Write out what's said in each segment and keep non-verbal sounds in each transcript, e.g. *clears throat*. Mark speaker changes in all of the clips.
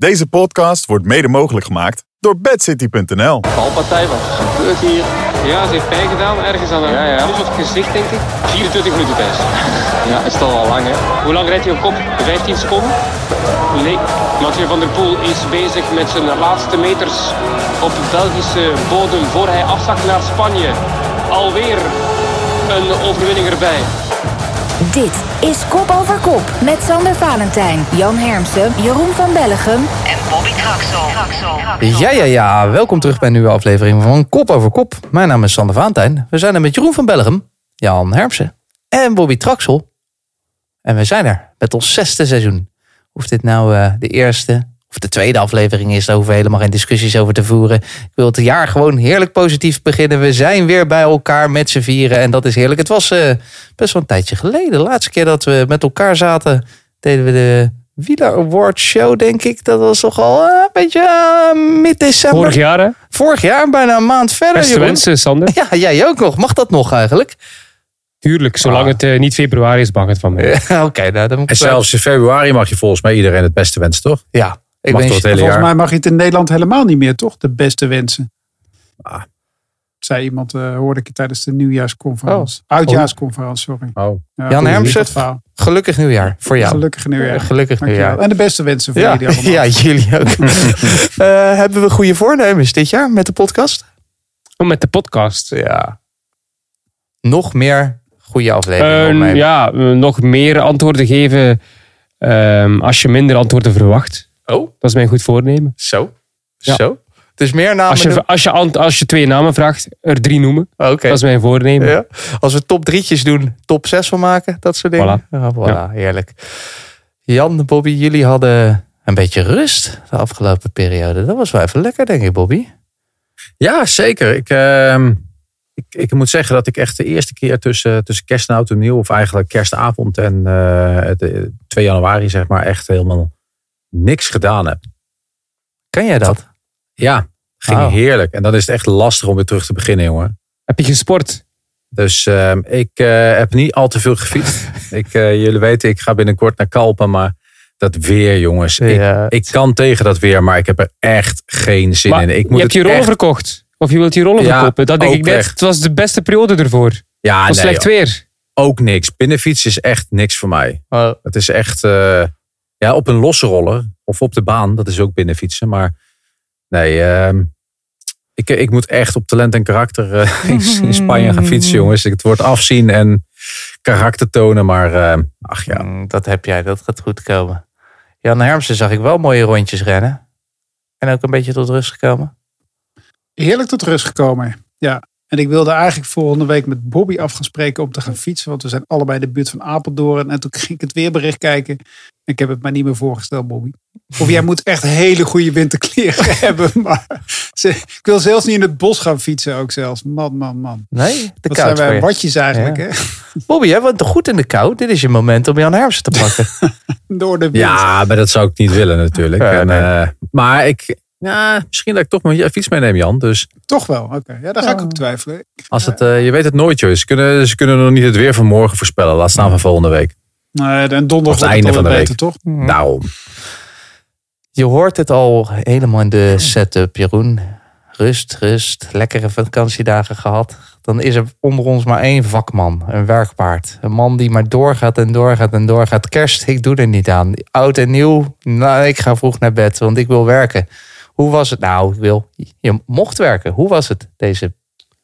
Speaker 1: Deze podcast wordt mede mogelijk gemaakt door bedcity.nl.
Speaker 2: Valpartij, wat gebeurt hier?
Speaker 3: Ja, ze heeft pijn gedaan ergens aan haar
Speaker 2: Ja,
Speaker 3: of gezicht, denk ik. 24 minuten Thijs.
Speaker 2: Ja, is toch al lang hè?
Speaker 3: Hoe lang rijdt hij op kop? 15 seconden? Nee. Mathieu van der Poel is bezig met zijn laatste meters op Belgische bodem voor hij afzakt naar Spanje. Alweer een overwinning erbij.
Speaker 4: Dit is Kop over Kop met Sander Valentijn, Jan Hermsen, Jeroen van Bellegem en Bobby Traxel.
Speaker 5: Ja, ja, ja. Welkom terug bij een nieuwe aflevering van Kop over Kop. Mijn naam is Sander Vaantijn. We zijn er met Jeroen van Bellegem, Jan Hermsen en Bobby Traxel. En we zijn er met ons zesde seizoen. Of dit nou eh, de eerste of de tweede aflevering is, daar hoeven we helemaal geen discussies over te voeren. Ik wil het jaar gewoon heerlijk positief beginnen. We zijn weer bij elkaar met z'n vieren en dat is heerlijk. Het was eh, best wel een tijdje geleden. De laatste keer dat we met elkaar zaten, deden we de Wieler Award Show, denk ik. Dat was toch al eh, een beetje uh, mid-december.
Speaker 3: Vorig jaar hè?
Speaker 5: Vorig jaar, bijna een maand verder.
Speaker 3: Beste wensen, Sander. *laughs*
Speaker 5: Ja, jij ook nog. Mag dat nog eigenlijk?
Speaker 3: Tuurlijk, zolang
Speaker 5: Ah.
Speaker 3: het eh, niet februari is, mag het van mij. *laughs*
Speaker 5: Oké, nou, dan moet
Speaker 6: En zelfs in februari mag je volgens mij iedereen het beste wensen, toch?
Speaker 5: Ja, ik
Speaker 6: Mag het hele
Speaker 7: Volgens
Speaker 6: jaar?
Speaker 7: mij mag je het in Nederland helemaal niet meer, toch? De beste wensen.
Speaker 6: Ah.
Speaker 7: Zei iemand, eh, hoorde ik het tijdens de nieuwjaarsconferentie. Oudjaarsconferentie, sorry.
Speaker 6: Oh.
Speaker 7: Ja,
Speaker 5: Jan Hermsen? gelukkig nieuwjaar voor jou.
Speaker 7: Gelukkig nieuwjaar.
Speaker 5: Gelukkig nieuwjaar.
Speaker 7: En de beste wensen voor
Speaker 5: Ja,
Speaker 7: jullie allemaal. *laughs*
Speaker 5: ja, jullie ook. *laughs* Eh, hebben we goede voornemens dit jaar met de podcast?
Speaker 3: Oh, met de podcast.
Speaker 5: Ja. Nog meer goede afleveringen. Opnemen.
Speaker 3: ja, eh, nog meer antwoorden geven ehm, als je minder antwoorden verwacht.
Speaker 5: Oh,
Speaker 3: Dat is mijn goed voornemen.
Speaker 5: zo.
Speaker 3: Ja.
Speaker 5: Zo. Dus meer namen.
Speaker 3: Als je, als, je, als je twee namen vraagt, er drie noemen.
Speaker 5: Oké.
Speaker 3: Dat is mijn voornemen.
Speaker 5: Ja. Als we top drietjes doen, top zes van maken, dat soort dingen.
Speaker 3: Voilà.
Speaker 5: Ja, voilà, heerlijk. Jan, Bobby, jullie hadden een beetje rust de afgelopen periode. Dat was wel even lekker, denk ik, Bobby.
Speaker 6: Ja, zeker. Ik, ehm, ik, ik moet zeggen dat ik echt de eerste keer tussen, tussen kerst en oud en nieuw, of eigenlijk kerstavond en eh, het, eh, 2 januari, zeg maar, echt helemaal niks gedaan heb.
Speaker 5: Kan jij dat?
Speaker 6: Ja, ging heerlijk. En dan is het echt lastig om weer terug te beginnen, jongen.
Speaker 3: Heb je gesport?
Speaker 6: Dus ehm, ik eh, heb niet al te veel gefietst. *laughs* ik, eh, jullie weten, ik ga binnenkort naar Kalpen, maar dat weer, jongens.
Speaker 5: Ja.
Speaker 6: Ik, ik kan tegen dat weer, maar ik heb er echt geen zin
Speaker 3: Maar
Speaker 6: in. Ik moet
Speaker 3: je hebt je rollen
Speaker 6: echt-
Speaker 3: verkocht. Of je wilt die rollen
Speaker 6: Ja,
Speaker 3: verkopen. Dat denk ik net.
Speaker 6: echt.
Speaker 3: Het was de beste periode ervoor.
Speaker 6: Ja,
Speaker 3: was
Speaker 6: nee,
Speaker 3: slecht weer.
Speaker 6: ook niks. Binnenfietsen is echt niks voor mij. Het is echt, eh, ja, op een losse roller of op de baan, dat is ook binnenfietsen. Maar nee, ehm, ik, ik moet echt op talent en karakter eh, *laughs* in, in Spanje gaan fietsen, jongens. Het wordt afzien en karakter tonen, maar eh, ach ja.
Speaker 5: mm, dat heb jij, dat gaat goed komen. Jan Hermsen zag ik wel mooie rondjes rennen. En ook een beetje tot rust gekomen.
Speaker 7: Heerlijk tot rust gekomen. Ja. En ik wilde eigenlijk volgende week met Bobby af gaan spreken om te gaan fietsen. Want we zijn allebei in de buurt van Apeldoorn. En toen ging ik het weerbericht kijken. Ik heb het mij niet meer voorgesteld, Bobby. Of jij moet echt hele goede winterkleren *laughs* hebben. Maar ze- ik wil zelfs niet in het bos gaan fietsen ook zelfs. Man, man, man.
Speaker 5: Nee, de
Speaker 7: Wat
Speaker 5: kou.
Speaker 7: zijn wij watjes eigenlijk,
Speaker 5: Ja.
Speaker 7: hè?
Speaker 5: Bobby, jij bent toch goed in de kou? Dit is je moment om Jan Hermsen te pakken. *laughs*
Speaker 7: Door de wind.
Speaker 6: Ja, maar dat zou ik niet willen natuurlijk.
Speaker 5: Ja,
Speaker 6: en,
Speaker 5: nee.
Speaker 6: eh, maar ik, ja, misschien dat ik toch mijn fiets meeneem, Jan. Dus
Speaker 7: Toch wel, oké. Ja, daar ga ik ook twijfelen.
Speaker 6: als het, eh, je weet het nooit, joh. Ze kunnen, ze kunnen nog niet het weer van morgen voorspellen. Laat staan van volgende week.
Speaker 7: Nee, en donderdag
Speaker 6: het einde van de
Speaker 7: beter,
Speaker 6: week.
Speaker 7: toch?
Speaker 6: Daarom.
Speaker 5: Je hoort het al helemaal in de setup, Jeroen. Rust, rust, lekkere vakantiedagen gehad. Dan is er onder ons maar één vakman, een werkpaard. Een man die maar doorgaat en doorgaat en doorgaat. Kerst, ik doe er niet aan. Oud en nieuw, nou, ik ga vroeg naar bed, want ik wil werken. Hoe was het nou? Ik wil, je mocht werken. Hoe was het deze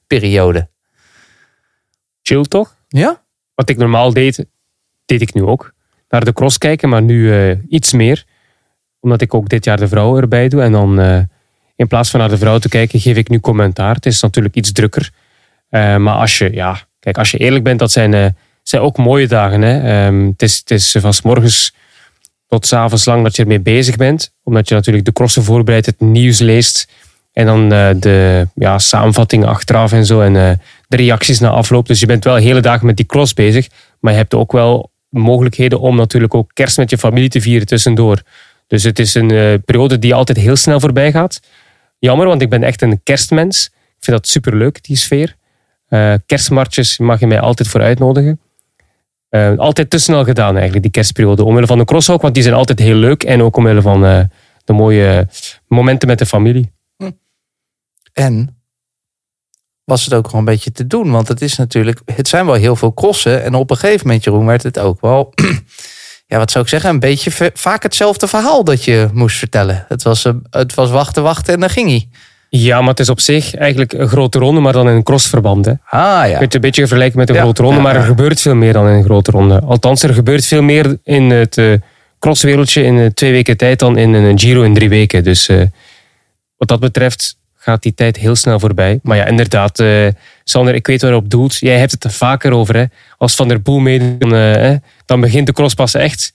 Speaker 5: periode?
Speaker 3: Chill toch?
Speaker 5: Ja?
Speaker 3: Wat ik normaal deed, deed ik nu ook. Naar de cross kijken, maar nu eh, iets meer. Omdat ik ook dit jaar de vrouw erbij doe. En dan eh, in plaats van naar de vrouw te kijken, geef ik nu commentaar. Het is natuurlijk iets drukker. Eh, maar als je, ja, kijk, als je eerlijk bent, dat zijn, zijn ook mooie dagen. Hè? Ehm, het is, het is van 's morgens tot 's avonds lang dat je ermee bezig bent. Omdat je natuurlijk de crossen voorbereidt, het nieuws leest. En dan de ja, samenvattingen achteraf en zo. En de reacties na afloop. Dus je bent wel hele dagen met die cross bezig. Maar je hebt ook wel mogelijkheden om natuurlijk ook kerst met je familie te vieren tussendoor. Dus het is een eh, periode die altijd heel snel voorbij gaat. Jammer, want ik ben echt een kerstmens. Ik vind dat superleuk, die sfeer. Eh kerstmartjes mag je mij altijd voor uitnodigen. Eh, altijd te snel gedaan eigenlijk, die kerstperiode. Omwille van de cross ook, want die zijn altijd heel leuk. En ook omwille van de mooie momenten met de familie.
Speaker 5: En was het ook gewoon een beetje te doen. Want het is natuurlijk, het zijn wel heel veel crossen. En op een gegeven moment, Jeroen, werd het ook wel, *clears throat* ja, wat zou ik zeggen, een beetje vaak hetzelfde verhaal dat je moest vertellen. Het was, eh, het was wachten, wachten en dan ging hij.
Speaker 3: Ja, maar het is op zich eigenlijk een grote ronde, maar dan in een crossverband. Hè.
Speaker 5: Ah ja.
Speaker 3: Je kunt het een beetje vergelijken met een
Speaker 5: Ja,
Speaker 3: grote ronde,
Speaker 5: ja,
Speaker 3: maar er gebeurt veel meer dan in een grote ronde. Althans, er gebeurt veel meer in het eh, crosswereldje in eh, twee weken tijd dan in een Giro in drie weken. Dus wat dat betreft gaat die tijd heel snel voorbij. Maar ja, inderdaad, eh, Sander, ik weet waarop doelt. Jij hebt het er vaker over. Hè. Als Van der Poel meedoet, dan, eh, dan begint de cross pas echt.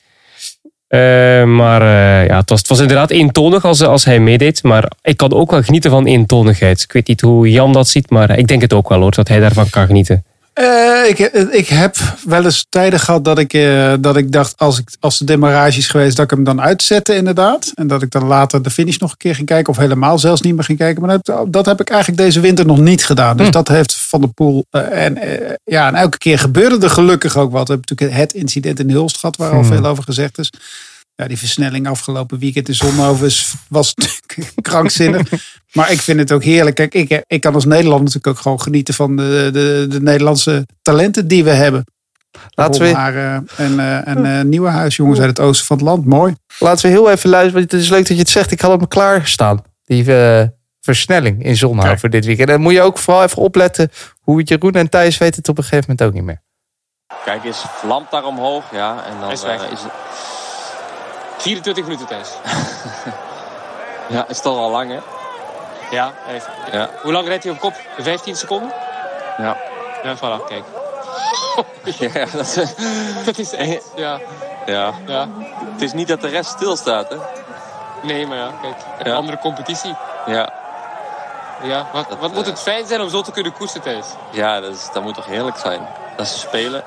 Speaker 3: Eh, maar ja, het, was, het was inderdaad eentonig als, als hij meedeed. Maar ik kan ook wel genieten van eentonigheid. Ik weet niet hoe Jan dat ziet, maar ik denk het ook wel hoor, dat hij daarvan kan genieten.
Speaker 7: Eh, ik, ik heb wel eens tijden gehad dat ik, eh, dat ik dacht, als, ik, als de demarrage is geweest, dat ik hem dan uitzette inderdaad. En dat ik dan later de finish nog een keer ging kijken. Of helemaal zelfs niet meer ging kijken. Maar dat, dat heb ik eigenlijk deze winter nog niet gedaan. Dus dat heeft Van der Poel. eh, en, ja, en elke keer gebeurde er gelukkig ook wat. We hebben natuurlijk het incident in Hulst gehad, waar al veel over gezegd is. Ja, die versnelling afgelopen weekend in Zonhoven was natuurlijk *laughs* krankzinnig. Maar ik vind het ook heerlijk. Kijk, ik, ik kan als Nederland natuurlijk ook gewoon genieten van de, de, de Nederlandse talenten die we hebben.
Speaker 5: Laten we,
Speaker 7: Rommaren en, eh en eh, Nieuwenhuis, jongens uit het oosten van het land. Mooi.
Speaker 5: laten we heel even luisteren. Want het is leuk dat je het zegt. Ik had hem klaarstaan. Die eh, versnelling in Zonhoven dit weekend. En dan moet je ook vooral even opletten hoe Jeroen en Thijs weten het op een gegeven moment ook niet meer.
Speaker 2: Kijk eens, vlamt daar omhoog. Ja, en dan
Speaker 3: Is weg.
Speaker 2: eh, is het...
Speaker 3: 24 minuten Thijs. *laughs*
Speaker 2: Ja, is toch al lang, hè?
Speaker 3: Ja,
Speaker 2: Ja.
Speaker 3: Hoe lang rijdt hij op kop? 15 seconden?
Speaker 2: Ja.
Speaker 3: Ja, voilà, kijk. *laughs*
Speaker 2: Ja, dat, *laughs*
Speaker 3: Dat is echt, ja,
Speaker 2: ja.
Speaker 3: ja.
Speaker 2: Het is niet dat de rest stilstaat, hè?
Speaker 3: Nee, maar ja, kijk.
Speaker 2: Ja.
Speaker 3: Andere competitie.
Speaker 2: Ja,
Speaker 3: Ja, wat,
Speaker 2: Dat,
Speaker 3: wat moet
Speaker 2: eh,
Speaker 3: het fijn zijn om zo te kunnen koersen, Thijs?
Speaker 2: ja dat, is, dat moet toch heerlijk zijn? Dat ze spelen.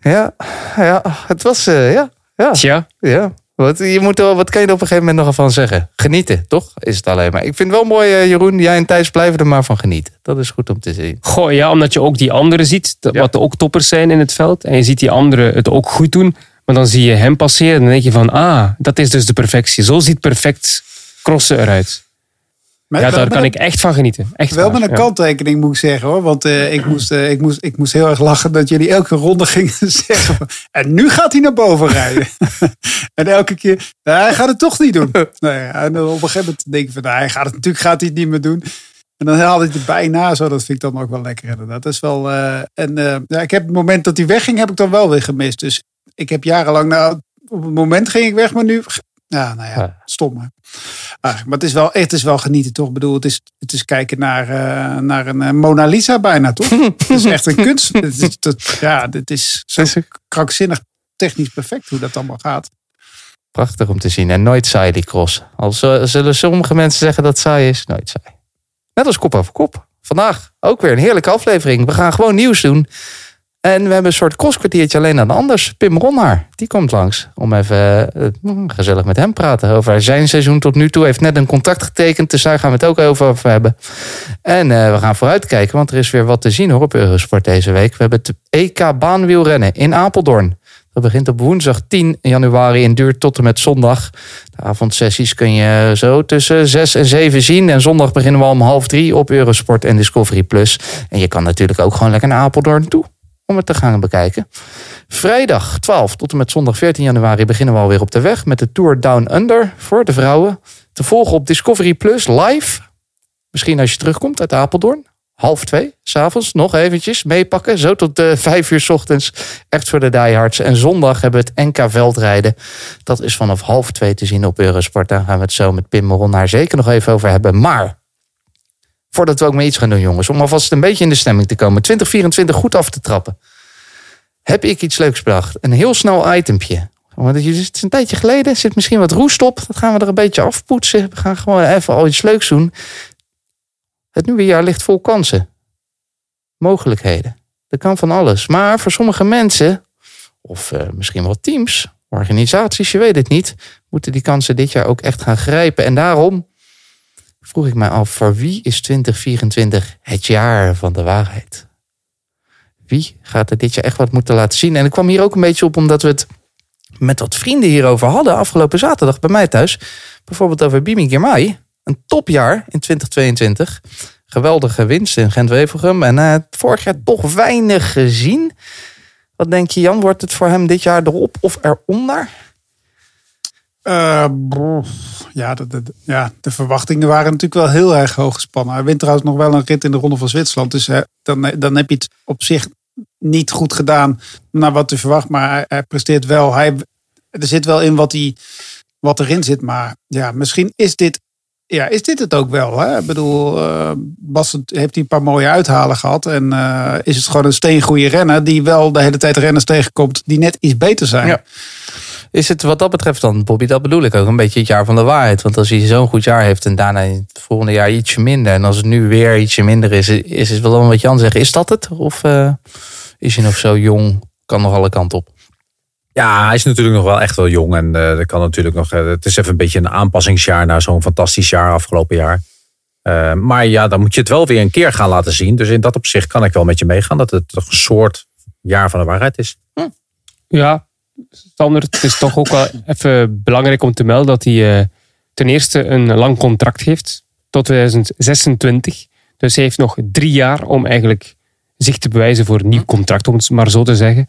Speaker 5: Ja, ja het was, eh, ja, ja,
Speaker 3: Tja,
Speaker 5: ja. Wat, je moet wat kan je er op een gegeven moment nog van zeggen? Genieten, toch? Is het alleen maar. Ik vind het wel mooi, eh, Jeroen. Jij en Thijs blijven er maar van genieten. Dat is goed om te zien.
Speaker 3: goh, ja, omdat je ook die anderen ziet,
Speaker 5: Ja.
Speaker 3: wat ook toppers zijn in het veld. En je ziet die anderen het ook goed doen. Maar dan zie je hem passeren en dan denk je van, ah, dat is dus de perfectie. Zo ziet perfect crossen eruit.
Speaker 7: Maar
Speaker 3: Ja, daar kan
Speaker 7: een-
Speaker 3: ik echt van genieten. Echt
Speaker 7: Wel
Speaker 3: waar,
Speaker 7: met een
Speaker 3: ja.
Speaker 7: kanttekening moet ik zeggen hoor. Want eh, ik, moest, eh, ik, moest, ik moest heel erg lachen dat jullie elke ronde *laughs* gingen zeggen. van, En nu gaat hij naar boven rijden. *laughs* en elke keer, nou, hij gaat het toch niet doen. *laughs* Nou ja, en op een gegeven moment denk ik van, nou, hij gaat het natuurlijk gaat hij het niet meer doen. En dan haalde hij het bijna zo. Dat vind ik dan ook wel lekker inderdaad. Dat is wel, eh, en ja, ik heb het moment dat hij wegging, heb ik dan wel weer gemist. Dus ik heb jarenlang, nou, op het moment ging ik weg, maar nu, ja, nou ja,
Speaker 5: Ja.
Speaker 7: stom hè. Ah, maar het is, wel, het is wel genieten, toch? Ik bedoel, het is, het is kijken naar, eh, naar een eh, Mona Lisa bijna, toch? *laughs* het is echt een kunst. Het is, dat, ja, dit is zo krankzinnig technisch perfect hoe dat allemaal gaat.
Speaker 5: Prachtig om te zien. En nooit saai die cross. Al zullen sommige mensen zeggen dat saai is. Nooit saai. Net als kop over kop. Vandaag ook weer een heerlijke aflevering. We gaan gewoon nieuws doen. En we hebben een soort crosskwartiertje alleen aan de anders. Pim Ronhaar, die komt langs. Om even eh, gezellig met hem praten over zijn seizoen tot nu toe. Heeft net een contract getekend, dus daar gaan we het ook over, over hebben. En eh, we gaan vooruitkijken, want er is weer wat te zien hoor, op Eurosport deze week. We hebben het EK baanwielrennen in Apeldoorn. Dat begint op woensdag 10 januari en duurt tot en met zondag. De avondsessies kun je zo tussen 6 en 7 zien. En zondag beginnen we om half drie op Eurosport en Discovery Plus. En je kan natuurlijk ook gewoon lekker naar Apeldoorn toe om het te gaan bekijken. Vrijdag 12 tot en met zondag 14 januari beginnen we alweer op de weg met de Tour Down Under voor de vrouwen. Te volgen op Discovery Plus live. Misschien als je terugkomt uit Apeldoorn. Half twee, s'avonds nog eventjes meepakken. Zo tot de vijf uur 's ochtends. Echt voor de diehards. En zondag hebben we het NK Veldrijden. Dat is vanaf half twee te zien op Eurosport. Daar gaan we het zo met Pim Ronnaar zeker nog even over hebben. Maar voordat we ook maar iets gaan doen, jongens. Om alvast een beetje in de stemming te komen. 2024 goed af te trappen. Heb ik iets leuks bedacht. Een heel snel itempje. Want het is een tijdje geleden. Zit misschien wat roest op. Dat gaan we er een beetje afpoetsen. We gaan gewoon even al iets leuks doen. Het nieuwe jaar ligt vol kansen. Mogelijkheden. Er kan van alles. Maar voor sommige mensen, of eh, misschien wel teams, organisaties, je weet het niet, moeten die kansen dit jaar ook echt gaan grijpen. En daarom vroeg ik mij af, voor wie is 2024 het jaar van de waarheid? Wie gaat er dit jaar echt wat moeten laten zien? En ik kwam hier ook een beetje op omdat we het met wat vrienden hierover hadden afgelopen zaterdag bij mij thuis. Bijvoorbeeld over Bimi Girmay. Een topjaar in 2022. Geweldige winst in Gent-Wevelgem. En eh, vorig jaar toch weinig gezien. Wat denk je Jan, wordt het voor hem dit jaar erop of eronder?
Speaker 7: Eh, ja, de, ja, de verwachtingen waren natuurlijk wel heel erg hoog gespannen. Hij wint trouwens nog wel een rit in de Ronde van Zwitserland. Dus hè, dan, dan heb je het op zich niet goed gedaan naar wat u verwacht. Maar hij, presteert wel. Hij, er zit wel in wat, hij, wat erin zit. Maar ja, misschien is dit, ja, is dit het ook wel. Hè? Ik bedoel, eh, heeft hij een paar mooie uithalen gehad. En eh, is het gewoon een steengoede renner die wel de hele tijd renners tegenkomt die net iets beter zijn.
Speaker 5: Ja. Is het wat dat betreft dan, Bobby, dat bedoel ik ook een beetje het jaar van de waarheid. Want als hij zo'n goed jaar heeft en daarna het volgende jaar ietsje minder. En als het nu weer ietsje minder is, is het wel wat Jan zegt. Is dat het? Of eh, is hij nog zo jong, kan nog alle kanten op?
Speaker 6: Ja, hij is natuurlijk nog wel echt wel jong. En eh dat kan natuurlijk nog. eh, het is even een beetje een aanpassingsjaar naar zo'n fantastisch jaar afgelopen jaar. Eh, maar ja, dan moet je het wel weer een keer gaan laten zien. Dus in dat opzicht kan ik wel met je meegaan dat het toch een soort jaar van de waarheid is.
Speaker 3: Ja, Sander, het is toch ook wel even belangrijk om te melden dat hij eh, ten eerste een lang contract heeft tot 2026. Dus hij heeft nog drie jaar om eigenlijk zich te bewijzen voor een nieuw contract, om het maar zo te zeggen.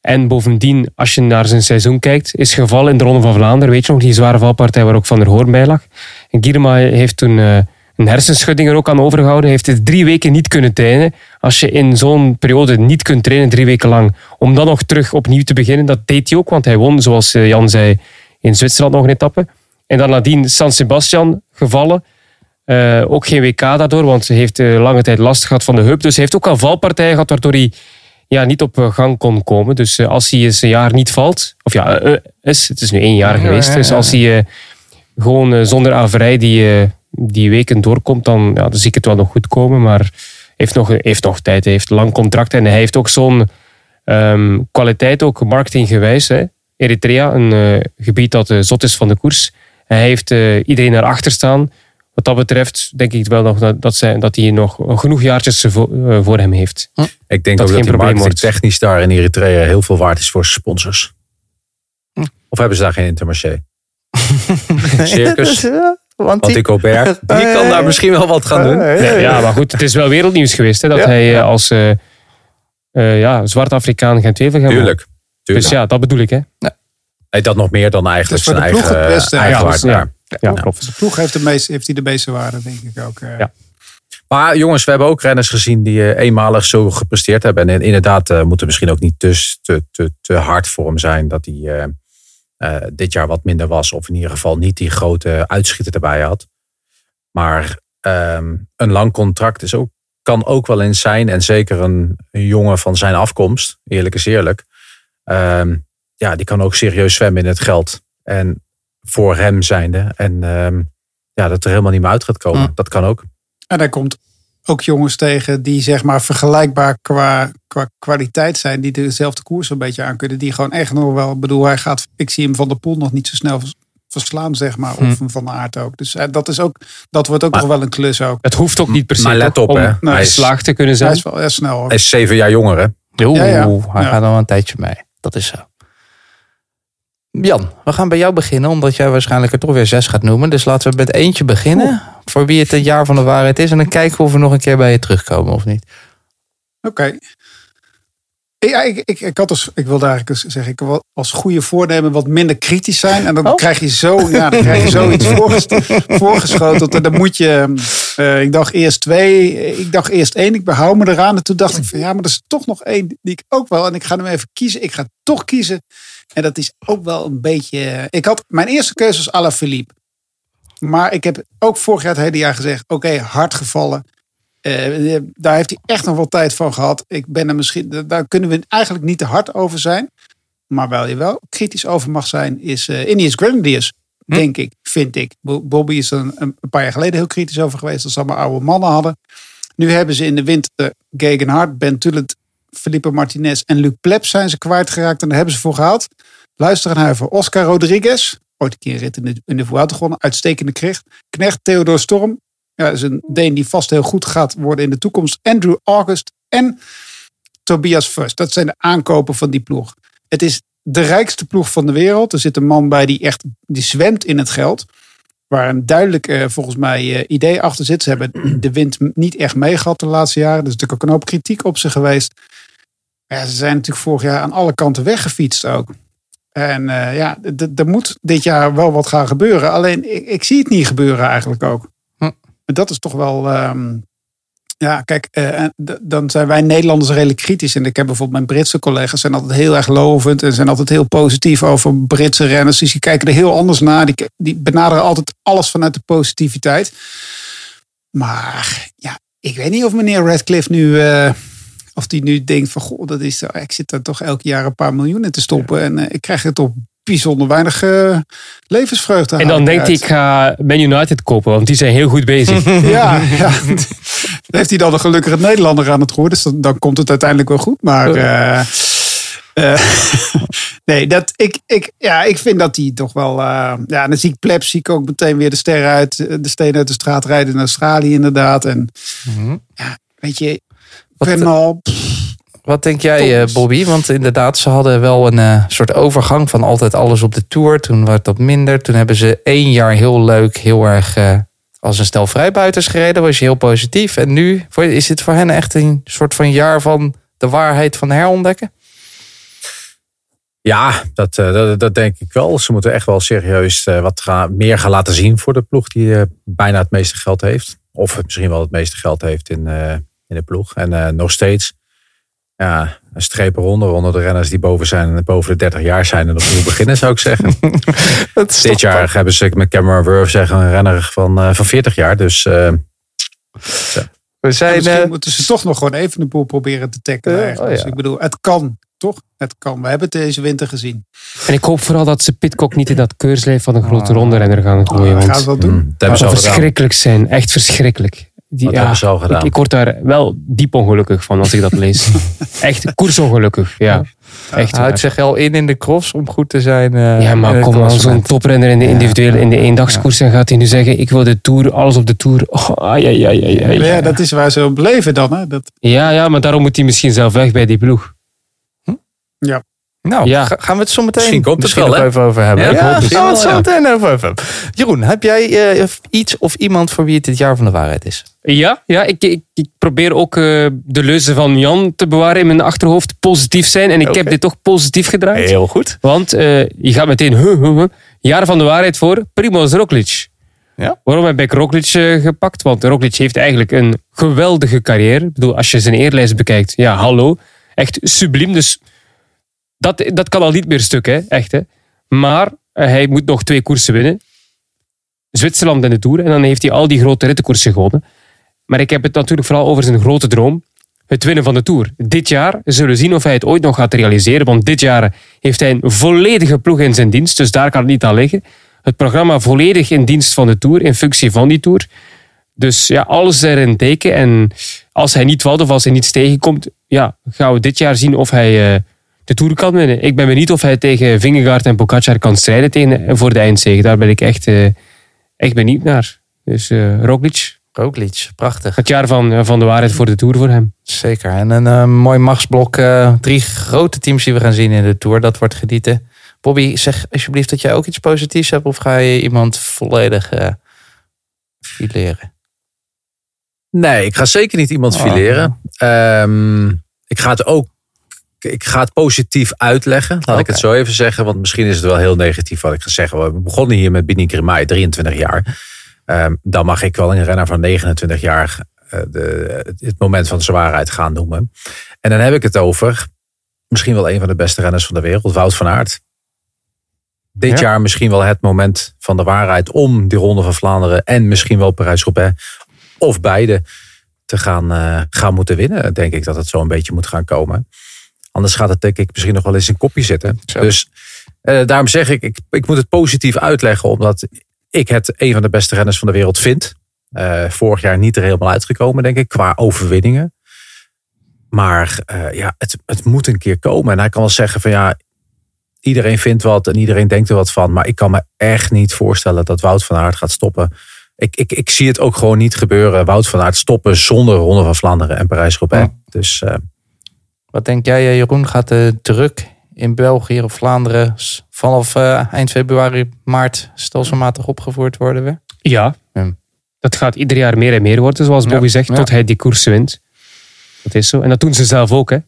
Speaker 3: En bovendien, als je naar zijn seizoen kijkt, is gevallen in de Ronde van Vlaanderen. Weet je nog, die zware valpartij waar ook Van der Hoorn bij lag. En Gierma heeft toen eh, een hersenschudding er ook aan overgehouden. Hij heeft het drie weken niet kunnen trainen. Als je in zo'n periode niet kunt trainen, drie weken lang, om dan nog terug opnieuw te beginnen, dat deed hij ook. Want hij won, zoals eh, Jan zei, in Zwitserland nog een etappe. En dan nadien San Sebastian gevallen. Eh, ook geen WK daardoor, want hij heeft eh, lange tijd last gehad van de heup. Dus hij heeft ook al valpartijen gehad, waardoor hij ja, niet op gang kon komen. Dus als hij eens een jaar niet valt, of ja, is, het is nu één jaar
Speaker 5: Ja,
Speaker 3: geweest. Dus als hij gewoon zonder averij die, die weken doorkomt, dan, ja, dan zie ik het wel nog goed komen. Maar hij heeft nog, heeft nog tijd, hij heeft lang contract en hij heeft ook zo'n ehm, kwaliteit, ook marketinggewijs. Hè. Eritrea, een eh, gebied dat eh, zot is van de koers. En hij heeft eh, iedereen naar achter staan. Wat dat betreft denk ik wel nog dat, dat, zij, dat hij nog genoeg jaartjes voor, voor hem heeft.
Speaker 6: Ik denk
Speaker 3: Dat
Speaker 6: ook
Speaker 3: geen
Speaker 6: dat die
Speaker 3: probleem
Speaker 6: marketing
Speaker 3: wordt.
Speaker 6: technisch daar in Eritrea heel veel waard is voor sponsors. Of hebben ze daar geen intermarché? *laughs* Circus.
Speaker 5: Want
Speaker 6: Want die Gobert, *laughs* die kan daar misschien wel wat gaan doen.
Speaker 3: Ja, ja, maar goed, het is wel wereldnieuws geweest hè, dat
Speaker 5: Ja,
Speaker 3: hij eh, als eh, eh, ja, zwart Afrikaan gent wevelgem won.
Speaker 6: Tuurlijk. tuurlijk.
Speaker 3: Dus ja, dat bedoel ik. Hè.
Speaker 6: Nee, dat nog meer dan eigenlijk zijn eigen,
Speaker 3: ja,
Speaker 6: waarde
Speaker 3: ja. Ja,
Speaker 6: Ja.
Speaker 3: klopt.
Speaker 7: De ploeg heeft, de meeste, heeft hij de meeste waarde, denk ik ook. eh.
Speaker 3: Ja.
Speaker 6: Maar jongens, we hebben ook renners gezien die eh, eenmalig zo gepresteerd hebben. En inderdaad uh, moet er misschien ook niet te, te, te, te hard voor hem zijn dat hij uh, uh, dit jaar wat minder was. Of in ieder geval niet die grote uitschieter erbij had. Maar um, een lang contract is ook, kan ook wel eens zijn. En zeker een, een jongen van zijn afkomst, eerlijk is eerlijk. Um, ja, die kan ook serieus zwemmen in het geld. En voor hem zijnde. En um, ja, dat er helemaal niet meer uit gaat komen. Mm. Dat kan ook.
Speaker 7: En daar komt ook jongens tegen die zeg maar vergelijkbaar qua, qua kwaliteit zijn. Die dezelfde koers een beetje aan kunnen. Die gewoon echt nog wel, bedoel hij gaat, ik zie hem van de pool nog niet zo snel verslaan zeg maar. Of hm. van de aard ook. Dus dat is ook, dat wordt ook maar, nog wel een klus ook.
Speaker 3: Het hoeft ook niet per se
Speaker 6: maar let op,
Speaker 3: om
Speaker 6: hè.
Speaker 3: hij geslaagd te kunnen zijn.
Speaker 7: Hij is wel snel. Ook.
Speaker 6: Hij is zeven jaar jonger hè.
Speaker 5: Oeh, ja, ja. hij ja. gaat al een tijdje mee. Dat is zo. Jan, we gaan bij jou beginnen, omdat jij waarschijnlijk er toch weer zes gaat noemen. Dus laten we met eentje beginnen, voor wie het een jaar van de waarheid is. En dan kijken of we nog een keer bij je terugkomen of niet.
Speaker 7: Oké. Okay. Ja, ik, ik, ik, had dus, ik wilde eigenlijk zeggen, ik wil als goede voornemen wat minder kritisch zijn. En dan oh. krijg je zo, ja, dan krijg je zoiets *laughs* voorgeschoteld. En dan moet je, uh, ik dacht eerst twee, ik dacht eerst één, ik behoud me eraan. En toen dacht ik van ja, maar er is toch nog één die ik ook wel. En ik ga hem even kiezen. Ik ga toch kiezen. En dat is ook wel een beetje. Ik had mijn eerste keuze was Alain Philippe. Maar ik heb ook vorig jaar het hele jaar gezegd: oké, okay, hard gevallen. Uh, daar heeft hij echt nog wel tijd van gehad. Ik ben er misschien, daar kunnen we eigenlijk niet te hard over zijn. Maar waar je wel kritisch over mag zijn, is uh, Ineos Grenadiers. Hm? Denk ik, vind ik. Bobby is er een, paar jaar geleden heel kritisch over geweest. Dat ze allemaal oude mannen hadden. Nu hebben ze in de winter Gegenhard, Ben Tullet, Felipe Martinez en Luc Pleb zijn ze kwijtgeraakt. En daar hebben ze voor gehad. Luister naar voor Oscar Rodriguez. Ooit een keer een rit in de, in de gewonnen. Uitstekende. Knecht Theodor Storm. Ja, is een Deen die vast heel goed gaat worden in de toekomst. Andrew August en Tobias First. Dat zijn de aankopen van die ploeg. Het is de rijkste ploeg van de wereld. Er zit een man bij die echt die zwemt in het geld. Waar een duidelijk, eh, volgens mij, eh, idee achter zit. Ze hebben de wind niet echt meegehad de laatste jaren. Er is natuurlijk ook een hoop kritiek op ze geweest. Ja, ze zijn natuurlijk vorig jaar aan alle kanten weggefietst ook. En eh, ja, er moet dit jaar wel wat gaan gebeuren. Alleen, ik, ik zie het niet gebeuren eigenlijk ook. Dat is toch wel... ehm, ja, kijk, eh, dan zijn wij Nederlanders redelijk kritisch. En ik heb bijvoorbeeld mijn Britse collega's zijn altijd heel erg lovend. En zijn altijd heel positief over Britse renners. Dus die kijken er heel anders naar. Die, die benaderen altijd alles vanuit de positiviteit. Maar ja, ik weet niet of meneer Radcliffe nu... eh, of die nu denkt van, goh, dat is, ik zit daar toch elk jaar een paar miljoen in te stoppen. En eh, ik krijg er toch bijzonder weinig eh, levensvreugde
Speaker 3: En dan
Speaker 7: haal
Speaker 3: denkt hij,
Speaker 7: uit.
Speaker 3: ik ga Man United kopen, want die zijn heel goed bezig. *laughs*
Speaker 7: Ja, ja. Heeft hij dan een gelukkige Nederlander aan het roer. Dus dan, dan komt het uiteindelijk wel goed. Maar eh, eh, *laughs* nee, dat, ik, ik, ja, ik vind dat hij toch wel... ja, dan zie ik Plebs, zie ik ook meteen weer de sterren uit, de stenen uit de straat rijden in Australië inderdaad. En ja, weet je,
Speaker 5: Wat, Wat denk jij, eh. Bobby? Want inderdaad, ze hadden wel een eh, soort overgang van altijd alles op de tour. Toen werd dat minder. Toen hebben ze één jaar heel leuk, heel erg eh, als een stel vrijbuiters gereden. Was je heel positief. En nu voor- is dit voor hen echt een soort van jaar van de waarheid van herontdekken?
Speaker 6: Ja, dat, eh, dat, dat denk ik wel. Ze moeten echt wel serieus eh, wat gaan, meer gaan laten zien voor de ploeg die eh, bijna het meeste geld heeft. Of misschien wel het meeste geld heeft in, eh, in de ploeg. En eh, nog steeds ja, een streep eronder onder de renners die boven zijn en boven de 30 jaar zijn en opnieuw beginnen, zou ik zeggen. *laughs*
Speaker 5: Dat
Speaker 6: Dit jaar hebben ze met Cameron Wurf zeggen een renner van, eh, van 40 jaar. Dus eh,
Speaker 5: We
Speaker 7: Ja,
Speaker 5: zijn,
Speaker 7: misschien
Speaker 5: eh,
Speaker 7: moeten ze toch nog gewoon even de boel proberen te tackelen.
Speaker 5: Ja,
Speaker 7: eigenlijk.
Speaker 5: oh
Speaker 7: Dus ik bedoel, het kan, toch? Het kan. We hebben het deze winter gezien.
Speaker 3: En ik hoop vooral dat ze Pitcock niet in dat keurslijf van een grote
Speaker 5: Ah.
Speaker 3: ronde-renner gaan gooien.
Speaker 7: Gaan
Speaker 3: Want
Speaker 7: ze wel doen.
Speaker 6: mm, dat hebben
Speaker 3: dat
Speaker 6: ze
Speaker 3: zou verschrikkelijk zijn. Echt verschrikkelijk. Die, ja,
Speaker 6: hebben ze al gedaan.
Speaker 3: Ik, ik word daar wel diep ongelukkig van als ik dat lees. *laughs* Echt koersongelukkig, ja. Echt
Speaker 5: houdt zich al in in de cross om goed te zijn. eh,
Speaker 3: Ja, maar kom aan, zo'n toprenner in de individuele, in de eendagskoers. En gaat hij nu zeggen, ik wil de Tour, alles op de Tour. Oh, ai, ai, ai, ai, ai.
Speaker 7: Maar ja, dat is waar ze op leven dan. Hè? Dat,
Speaker 3: Ja, ja, maar daarom moet hij misschien zelf weg bij die ploeg.
Speaker 5: Nou,
Speaker 3: Ja.
Speaker 5: ga- gaan we het zo meteen
Speaker 6: Misschien komt het
Speaker 5: misschien
Speaker 6: wel,
Speaker 5: nog even over hebben.
Speaker 6: Ja,
Speaker 5: Ja, gaan we het zo
Speaker 6: ja.
Speaker 5: meteen over hebben. Jeroen, heb jij eh, iets of iemand voor wie het dit jaar van de waarheid is?
Speaker 3: Ja, ja ik, ik, ik probeer ook eh, de leuze van Jan te bewaren in mijn achterhoofd. Positief zijn. En ik heb dit toch positief gedraaid.
Speaker 5: Heel goed.
Speaker 3: Want eh, je gaat meteen, huh, huh, huh. jaar van de waarheid voor Primoz Roglic.
Speaker 5: Ja.
Speaker 3: Waarom heb ik Roglic gepakt? Want Roglic heeft eigenlijk een geweldige carrière. Ik bedoel, als je zijn eerlijst bekijkt, ja, hallo. Echt subliem. Dus dat, dat kan al niet meer stuk, hè? echt. Hè? Maar eh, hij moet nog twee koersen winnen. Zwitserland en de Tour. En dan heeft hij al die grote rittenkoersen gewonnen. Maar ik heb het natuurlijk vooral over zijn grote droom. Het winnen van de Tour. Dit jaar zullen we zien of hij het ooit nog gaat realiseren. Want dit jaar heeft hij een volledige ploeg in zijn dienst. Dus daar kan het niet aan liggen. Het programma volledig in dienst van de Tour. In functie van die Tour. Dus ja, alles erin teken. En als hij niet valt of als hij niets tegenkomt. Ja, gaan we dit jaar zien of hij eh, de Tour kan winnen. Ik ben benieuwd of hij tegen Vingegaard en Pogacar kan strijden tegen, voor de eindzege. Daar ben ik echt, eh, echt benieuwd naar. Dus eh Roglic,
Speaker 5: Roglic, prachtig.
Speaker 3: het jaar van, eh, van de waarheid voor de Tour voor hem.
Speaker 5: Zeker. En een eh, mooi machtsblok. eh, drie grote teams die we gaan zien in de Tour. Dat wordt genieten. Bobby, zeg alsjeblieft dat jij ook iets positiefs hebt. Of ga je iemand volledig eh fileren?
Speaker 6: Nee, ik ga zeker niet iemand
Speaker 5: Oh.
Speaker 6: fileren. Ehm, ik ga het ook ik ga het positief uitleggen. Laat ik het zo even zeggen. Want misschien is het wel heel negatief wat ik ga zeggen. We begonnen hier met Bini Grimay, 23 jaar. Ehm, dan mag ik wel een renner van 29 jaar eh, de, het moment van zwaarheid gaan noemen. En dan heb ik het over misschien wel een van de beste renners van de wereld, Wout van Aert. Dit
Speaker 5: Ja.
Speaker 6: jaar misschien wel het moment van de waarheid om die Ronde van Vlaanderen en misschien wel Parijs-Roubaix of beide te gaan, eh, gaan moeten winnen. Denk ik dat het zo een beetje moet gaan komen. Anders gaat het denk ik misschien nog wel eens in kopje zitten.
Speaker 5: Zo.
Speaker 6: Dus eh, daarom zeg ik, ik, ik moet het positief uitleggen. Omdat ik het een van de beste renners van de wereld vind. Eh, vorig jaar niet er helemaal uitgekomen denk ik. Qua overwinningen. Maar eh, ja, het, het moet een keer komen. En hij kan wel zeggen van ja, iedereen vindt wat en iedereen denkt er wat van. Maar ik kan me echt niet voorstellen dat Wout van Aert gaat stoppen. Ik, ik, ik zie het ook gewoon niet gebeuren. Wout van Aert stoppen zonder Ronde van Vlaanderen en Parijs-Roubaix. Dus
Speaker 5: Wat denk jij, eh, Jeroen? Gaat de druk in België of Vlaanderen vanaf eh, eind februari, maart stelselmatig opgevoerd worden weer?
Speaker 3: Ja,
Speaker 5: Ja.
Speaker 3: dat gaat ieder jaar meer en meer worden, zoals Bobby zegt,
Speaker 5: ja.
Speaker 3: tot hij die koers wint. Dat is zo. En dat doen ze zelf ook. Hè.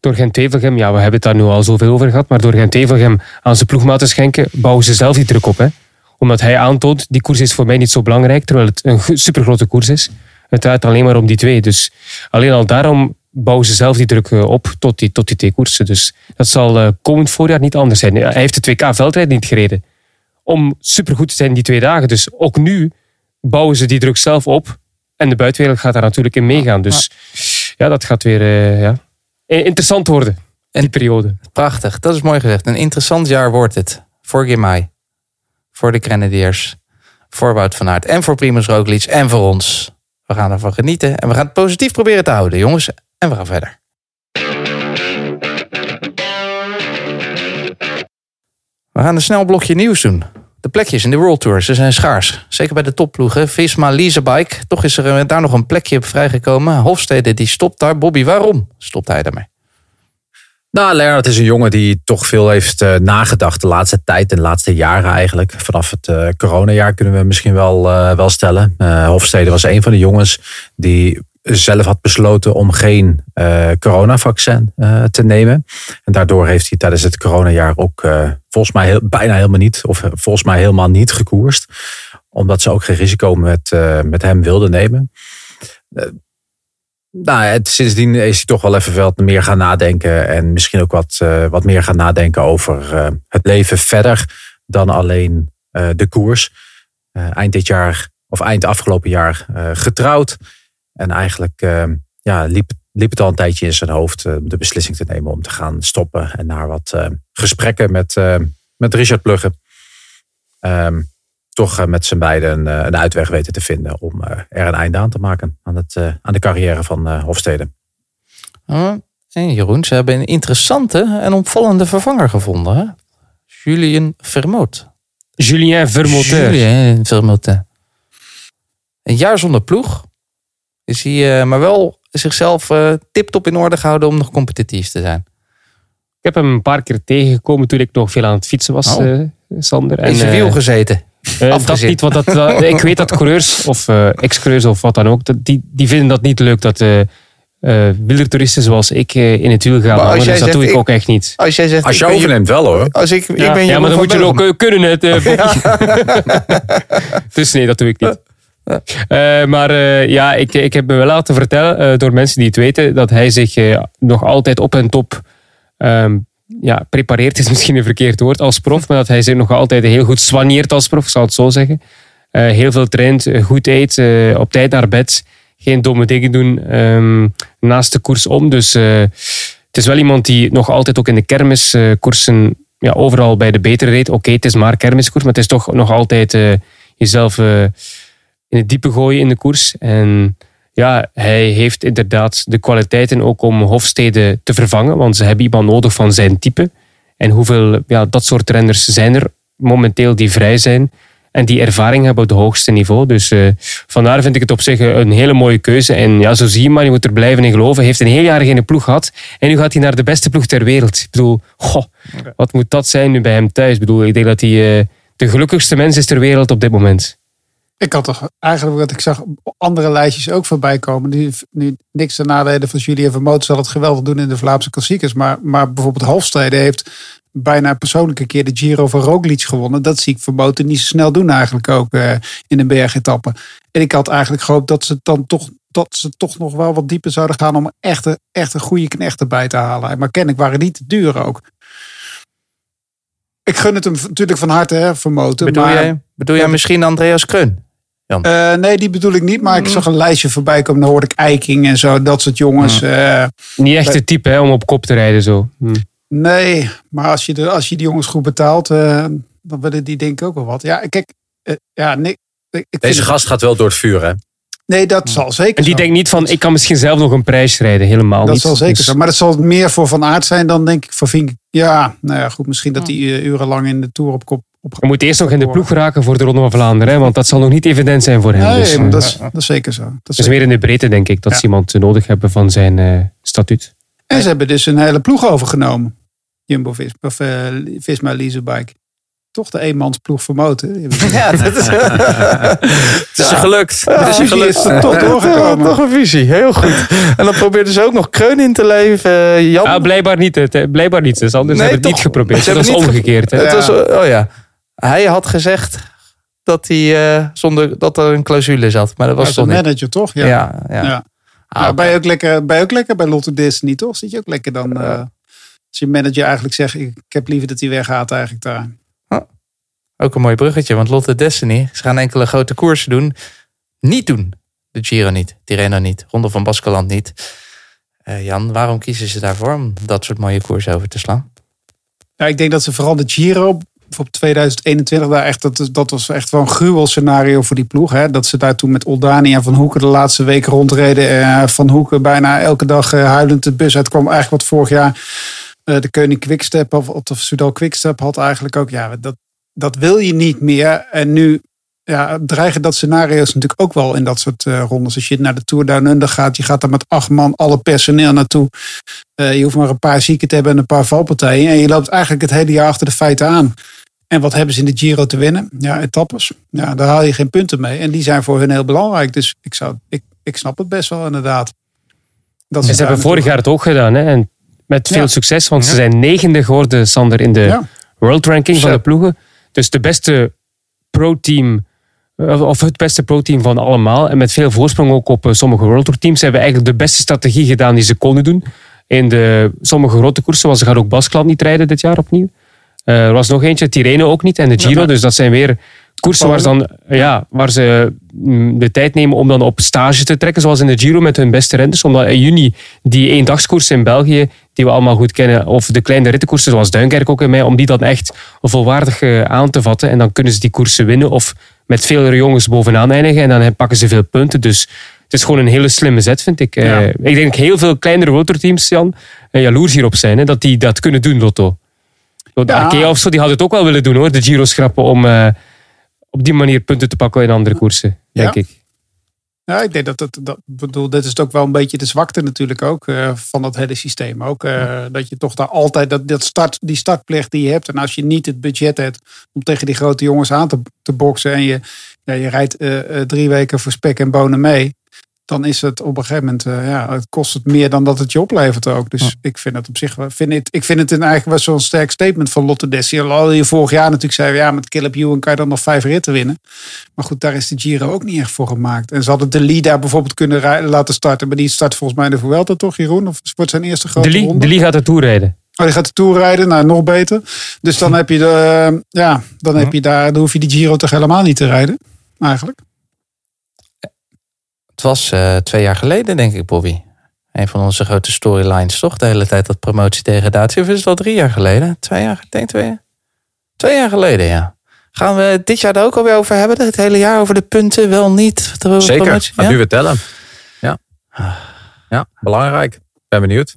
Speaker 3: Door Gent-Wevelgem, ja, we hebben het daar nu al zoveel over gehad, maar door Gent-Wevelgem aan zijn ploegmaat te schenken, bouwen ze zelf die druk op. Hè. Omdat hij aantoont, die koers is voor mij niet zo belangrijk, terwijl het een supergrote koers is. Het draait alleen maar om die twee. Dus alleen al daarom bouwen ze zelf die druk eh, op tot die, tot die twee koersen. Dus dat zal eh, komend voorjaar niet anders zijn. Hij heeft de 2K veldrijd niet gereden om supergoed te zijn die twee dagen. Dus ook nu bouwen ze die druk zelf op. En de buitenwereld gaat daar natuurlijk in meegaan. Dus ja, dat gaat weer eh, ja, interessant worden. Die periode.
Speaker 5: Prachtig, dat is mooi gezegd. Een interessant jaar wordt het voor Girmay, voor de Grenadiers, voor Wout van Aert en voor Primoz Roglic en voor ons. We gaan ervan genieten en we gaan het positief proberen te houden, jongens. En we gaan verder. We gaan een snel blokje nieuws doen. De plekjes in de World Tour, ze zijn schaars. Zeker bij de topploegen. Visma, Leasebike. Toch is er eh, daar nog een plekje op vrijgekomen. Hofstede die stopt daar. Bobby, waarom stopt hij daarmee?
Speaker 6: Nou, Leonard is een jongen die toch veel heeft eh, nagedacht de laatste tijd en de laatste jaren eigenlijk. Vanaf het eh, coronajaar kunnen we misschien wel, wel stellen. Hofstede was een van de jongens die zelf had besloten om geen eh, coronavaccin eh, te nemen. En daardoor heeft hij tijdens het coronajaar ook eh, volgens mij heel, bijna helemaal niet, of volgens mij helemaal niet gekoerst. Omdat ze ook geen risico met, met hem wilden nemen. Nou, het, sindsdien is hij toch wel even wat meer gaan nadenken. En misschien ook wat, wat meer gaan nadenken over het leven verder dan alleen de koers. Eind dit jaar, of eind afgelopen jaar, getrouwd. En eigenlijk eh, ja, liep, liep het al een tijdje in zijn hoofd eh, de beslissing te nemen om te gaan stoppen. En naar wat eh, gesprekken met, eh, met Richard Plugge. ehm, toch eh, met z'n beiden een, eh, een uitweg weten te vinden om eh, er een einde aan te maken aan, het, aan de carrière van eh, Hofstede.
Speaker 5: Oh, en Jeroen, ze hebben een interessante en opvallende vervanger gevonden. Hè? Julien Vermoot.
Speaker 3: Julien Vermoteur.
Speaker 5: Julien Vermoot. Een jaar zonder ploeg. Is hij eh, maar wel zichzelf eh tip-top in orde gehouden om nog competitief te zijn.
Speaker 3: Ik heb hem een paar keer tegengekomen toen ik nog veel aan het fietsen was,
Speaker 5: Oh.
Speaker 3: eh, Sander.
Speaker 5: In zijn wiel gezeten.
Speaker 3: Dat niet, want dat, *laughs* ik weet dat coureurs of eh ex-coureurs of wat dan ook, dat, die, die vinden dat niet leuk dat eh eh wielertoeristen zoals ik in het wiel gaan
Speaker 5: als
Speaker 3: hangen.
Speaker 5: jij
Speaker 3: Dus dat
Speaker 5: zegt,
Speaker 3: doe ik
Speaker 5: ik-
Speaker 3: ook echt niet.
Speaker 5: Als jij zegt,
Speaker 6: Als je
Speaker 5: ik
Speaker 6: overneemt wel hoor.
Speaker 5: Als ik, ik
Speaker 3: Ja,
Speaker 5: ben
Speaker 3: ja, maar dan
Speaker 5: van
Speaker 3: moet je ook kunnen het. *laughs* *laughs* dus nee, dat doe ik niet. Eh, maar eh, ja, ik, ik heb me wel laten vertellen eh, door mensen die het weten dat hij zich nog altijd op en top ehm, ja, prepareert, is *laughs* misschien een verkeerd woord als prof, maar dat hij zich nog altijd heel goed soigneert als prof, ik zal het zo zeggen. Heel veel traint, goed eet, op tijd naar bed, geen domme dingen doen ehm, naast de koers om. Dus het is wel iemand die nog altijd ook in de kermiskoersen ja, overal bij de betere reed. Oké, het is maar kermiskoers, maar het is toch nog altijd jezelf in het diepe gooien in de koers. En ja, hij heeft inderdaad de kwaliteiten ook om Hofstede te vervangen, want ze hebben iemand nodig van zijn type. En hoeveel ja, dat soort renners zijn er momenteel die vrij zijn en die ervaring hebben op het hoogste niveau. Dus eh, vandaar vind ik het op zich een hele mooie keuze. En ja, zo zie je maar, je moet er blijven in geloven. Hij heeft een heel jaar geen ploeg gehad en nu gaat hij naar de beste ploeg ter wereld. Ik bedoel, goh, wat moet dat zijn nu bij hem thuis? Ik bedoel, ik denk dat hij eh, de gelukkigste mens is ter wereld op dit moment.
Speaker 7: Ik had toch eigenlijk wat ik zag andere lijstjes ook voorbij komen. Die nu niks ten nadele van Julien Vermoot zal het geweldig doen in de Vlaamse klassiekers. Maar, maar bijvoorbeeld Hofstede heeft bijna persoonlijk een keer de Giro van Roglic gewonnen. Dat zie ik Vermoten niet zo snel doen eigenlijk ook eh, in een bergetappe. En ik had eigenlijk gehoopt dat ze dan toch dat ze toch nog wel wat dieper zouden gaan om echt een, echt een goede knecht erbij te halen. Maar kennelijk waren die te duur ook. Ik gun het hem natuurlijk van harte, hè, Vermoten.
Speaker 5: Bedoel,
Speaker 7: maar,
Speaker 5: jij, bedoel jij misschien Andreas
Speaker 7: Eh, nee, die bedoel ik niet. Maar ik zag een lijstje voorbij komen. Dan hoorde ik Eiking en zo. Dat soort jongens. eh,
Speaker 3: Niet echt het type hè, om op kop te rijden zo. Hm.
Speaker 7: nee, maar als je, de, als je die jongens goed betaalt, eh, dan willen die denk ik ook wel wat. Ja, kijk. ja, nee, ik
Speaker 6: Deze
Speaker 7: het-
Speaker 6: gast gaat wel door het vuur hè.
Speaker 7: Nee, dat zal zeker
Speaker 3: En die
Speaker 7: zo.
Speaker 3: denkt niet van, ik kan misschien zelf nog een prijs rijden. Helemaal
Speaker 7: Dat
Speaker 3: niet.
Speaker 7: zal zeker
Speaker 3: Dus-
Speaker 7: zo. Maar dat zal meer voor Van Aert zijn dan denk ik voor Vink. Ja, nou ja, goed. Misschien dat die eh, urenlang in de Tour op kop... Op
Speaker 3: Je moet eerst nog in de ploeg raken voor de Ronde van Vlaanderen. Hè, want dat zal nog niet evident zijn voor hem.
Speaker 7: Nee,
Speaker 3: dus, eh,
Speaker 7: dat, is, dat is zeker zo. Dat is
Speaker 3: Het is
Speaker 7: zeker.
Speaker 3: meer in de breedte, denk ik, dat
Speaker 7: Ja.
Speaker 3: ze iemand nodig hebben van zijn eh, statuut.
Speaker 7: En ze hebben dus een hele ploeg overgenomen. Jumbo Visma, of uh, Visma Lease Bike. Toch de eenmansploeg vermoten. *laughs*
Speaker 5: Ja, dat is, *laughs*
Speaker 6: Het is je gelukt. Het is gelukt.
Speaker 7: is toch doorgekomen.
Speaker 5: toch een visie, heel goed. En dan probeerden ze ook nog Kreun in te leven. eh, Jan,
Speaker 3: Ah, blijkbaar niet. Het, eh, blijkbaar niet. Dus anders
Speaker 5: Nee,
Speaker 3: hebben het niet geprobeerd.
Speaker 5: Ze
Speaker 3: Dat
Speaker 5: niet
Speaker 3: omgekeerd. Hè?
Speaker 5: Het
Speaker 7: Ja.
Speaker 5: was, oh ja, hij had gezegd dat, hij, eh, zonder, dat er een clausule zat. Maar dat was toch niet.
Speaker 7: manager toch?
Speaker 5: Ja,
Speaker 7: Ja.
Speaker 5: ja.
Speaker 7: Ja.
Speaker 5: Ah,
Speaker 7: Nou, ben, je ook lekker, ben je ook lekker bij Lotte Disney, toch? Zit je ook lekker dan...
Speaker 5: Ja.
Speaker 7: als je manager eigenlijk zegt, ik, ik heb liever dat hij weggaat eigenlijk daar.
Speaker 5: Ook een mooi bruggetje, want Lotte Destiny, ze gaan enkele grote koersen doen. Niet doen. De Giro niet, Tirreno niet, Ronde van Baskeland niet. Jan, waarom kiezen ze daarvoor om dat soort mooie koersen over te slaan?
Speaker 7: Ja, ik denk dat ze vooral de Giro voor 2021 daar echt, dat, dat was echt wel een gruwel scenario voor die ploeg. Hè? Dat ze daar toen met Oldani en Van Hoeken de laatste week rondreden. Eh, van Hoeken bijna elke dag eh, huilend de bus uitkwam. Eigenlijk wat vorig jaar eh, de Koning Quickstep of, of de Soudal Quickstep had eigenlijk ook. Ja, dat, dat wil je niet meer. En nu ja, dreigen dat scenario's natuurlijk ook wel in dat soort eh, rondes. Als je naar de Tour Down Under gaat, je gaat daar met acht man alle personeel naartoe. Eh, je hoeft maar een paar zieken te hebben en een paar valpartijen. En je loopt eigenlijk het hele jaar achter de feiten aan. En wat hebben ze in de Giro te winnen? Ja, etappes. Ja, daar haal je geen punten mee. En die zijn voor hun heel belangrijk. Dus ik, zou, ik, ik snap het best wel inderdaad. Dat
Speaker 3: ze hebben vorig jaar het ook gedaan. Hè? En met veel
Speaker 7: Ja.
Speaker 3: succes. Want ze zijn negende geworden, Sander, in de
Speaker 7: Ja.
Speaker 3: World Ranking van de ploegen. Dus de beste pro-team, eh, of het beste pro-team van allemaal. En met veel voorsprong ook op eh, sommige World Tour teams. Ze hebben eigenlijk de beste strategie gedaan die ze konden doen. In de, sommige grote koersen, want ze gaan ook Baskeland niet rijden dit jaar opnieuw. Eh, er was nog eentje, Tirreno ook niet en de Giro.
Speaker 7: Ja.
Speaker 3: Dus dat zijn weer koersen waar ze, dan, ja, waar ze mm, de tijd nemen om dan op stage te trekken. Zoals in de Giro met hun beste renners. Omdat in juni die eendagskoersen in België, die we allemaal goed kennen. Of de kleine rittenkoersen zoals Duinkerk ook in mei. Om die dan echt volwaardig eh, aan te vatten. En dan kunnen ze die koersen winnen. Of met veel jongens bovenaan eindigen. En dan pakken ze veel punten. Dus het is gewoon een hele slimme zet, vind ik. Eh,
Speaker 7: Ja.
Speaker 3: Ik denk dat heel veel kleinere motorteams, Jan, jaloers hierop zijn. Hè, dat die dat kunnen doen, Lotto. De
Speaker 7: Ja.
Speaker 3: Arkea of zo, die had het ook wel willen doen hoor. De Giro schrappen om eh, op die manier punten te pakken in andere koersen, denk
Speaker 7: Ja.
Speaker 3: ik.
Speaker 7: Ja, ik denk dat het, dat, bedoel, dit is ook wel een beetje de zwakte natuurlijk ook eh, van dat hele systeem. Ook eh, dat je toch daar altijd dat, dat start, die startplicht die je hebt. En als je niet het budget hebt om tegen die grote jongens aan te, te boksen en je, ja, je rijdt drie weken voor spek en bonen mee. Dan is het op een gegeven moment, eh, ja, het kost het meer dan dat het je oplevert ook. Dus ik vind het op zich wel, vind het, ik vind het een, eigenlijk wel zo'n sterk statement van Lotte Dessi. Al je vorig jaar natuurlijk zei, ja, met Caleb Ewan kan je dan nog vijf ritten winnen. Maar goed, daar is de Giro ook niet echt voor gemaakt. En ze hadden de Lee daar bijvoorbeeld kunnen laten starten. Maar die start volgens mij in de Vuelta toch, Jeroen? Of wordt zijn eerste grote
Speaker 3: De Lee,
Speaker 7: ronde?
Speaker 3: de Lee gaat er toe rijden.
Speaker 7: Oh, die gaat de Tour rijden. Nou, nog beter. Dus dan heb je, de, eh, ja, dan heb je daar, dan hoef je die Giro toch helemaal niet te rijden. Eigenlijk.
Speaker 5: Het was eh, twee jaar geleden, denk ik, Bobby. Een van onze grote storylines, toch? De hele tijd dat promotie degradatie. Of is het al drie jaar geleden? Twee jaar? Denk twee jaar. Twee jaar geleden, ja. Gaan we dit jaar daar ook alweer over hebben? Het hele jaar over de punten, wel niet?
Speaker 6: Zeker.
Speaker 5: promotie? Ja?
Speaker 6: nu weer tellen. Ja. Ja, belangrijk. Ben benieuwd.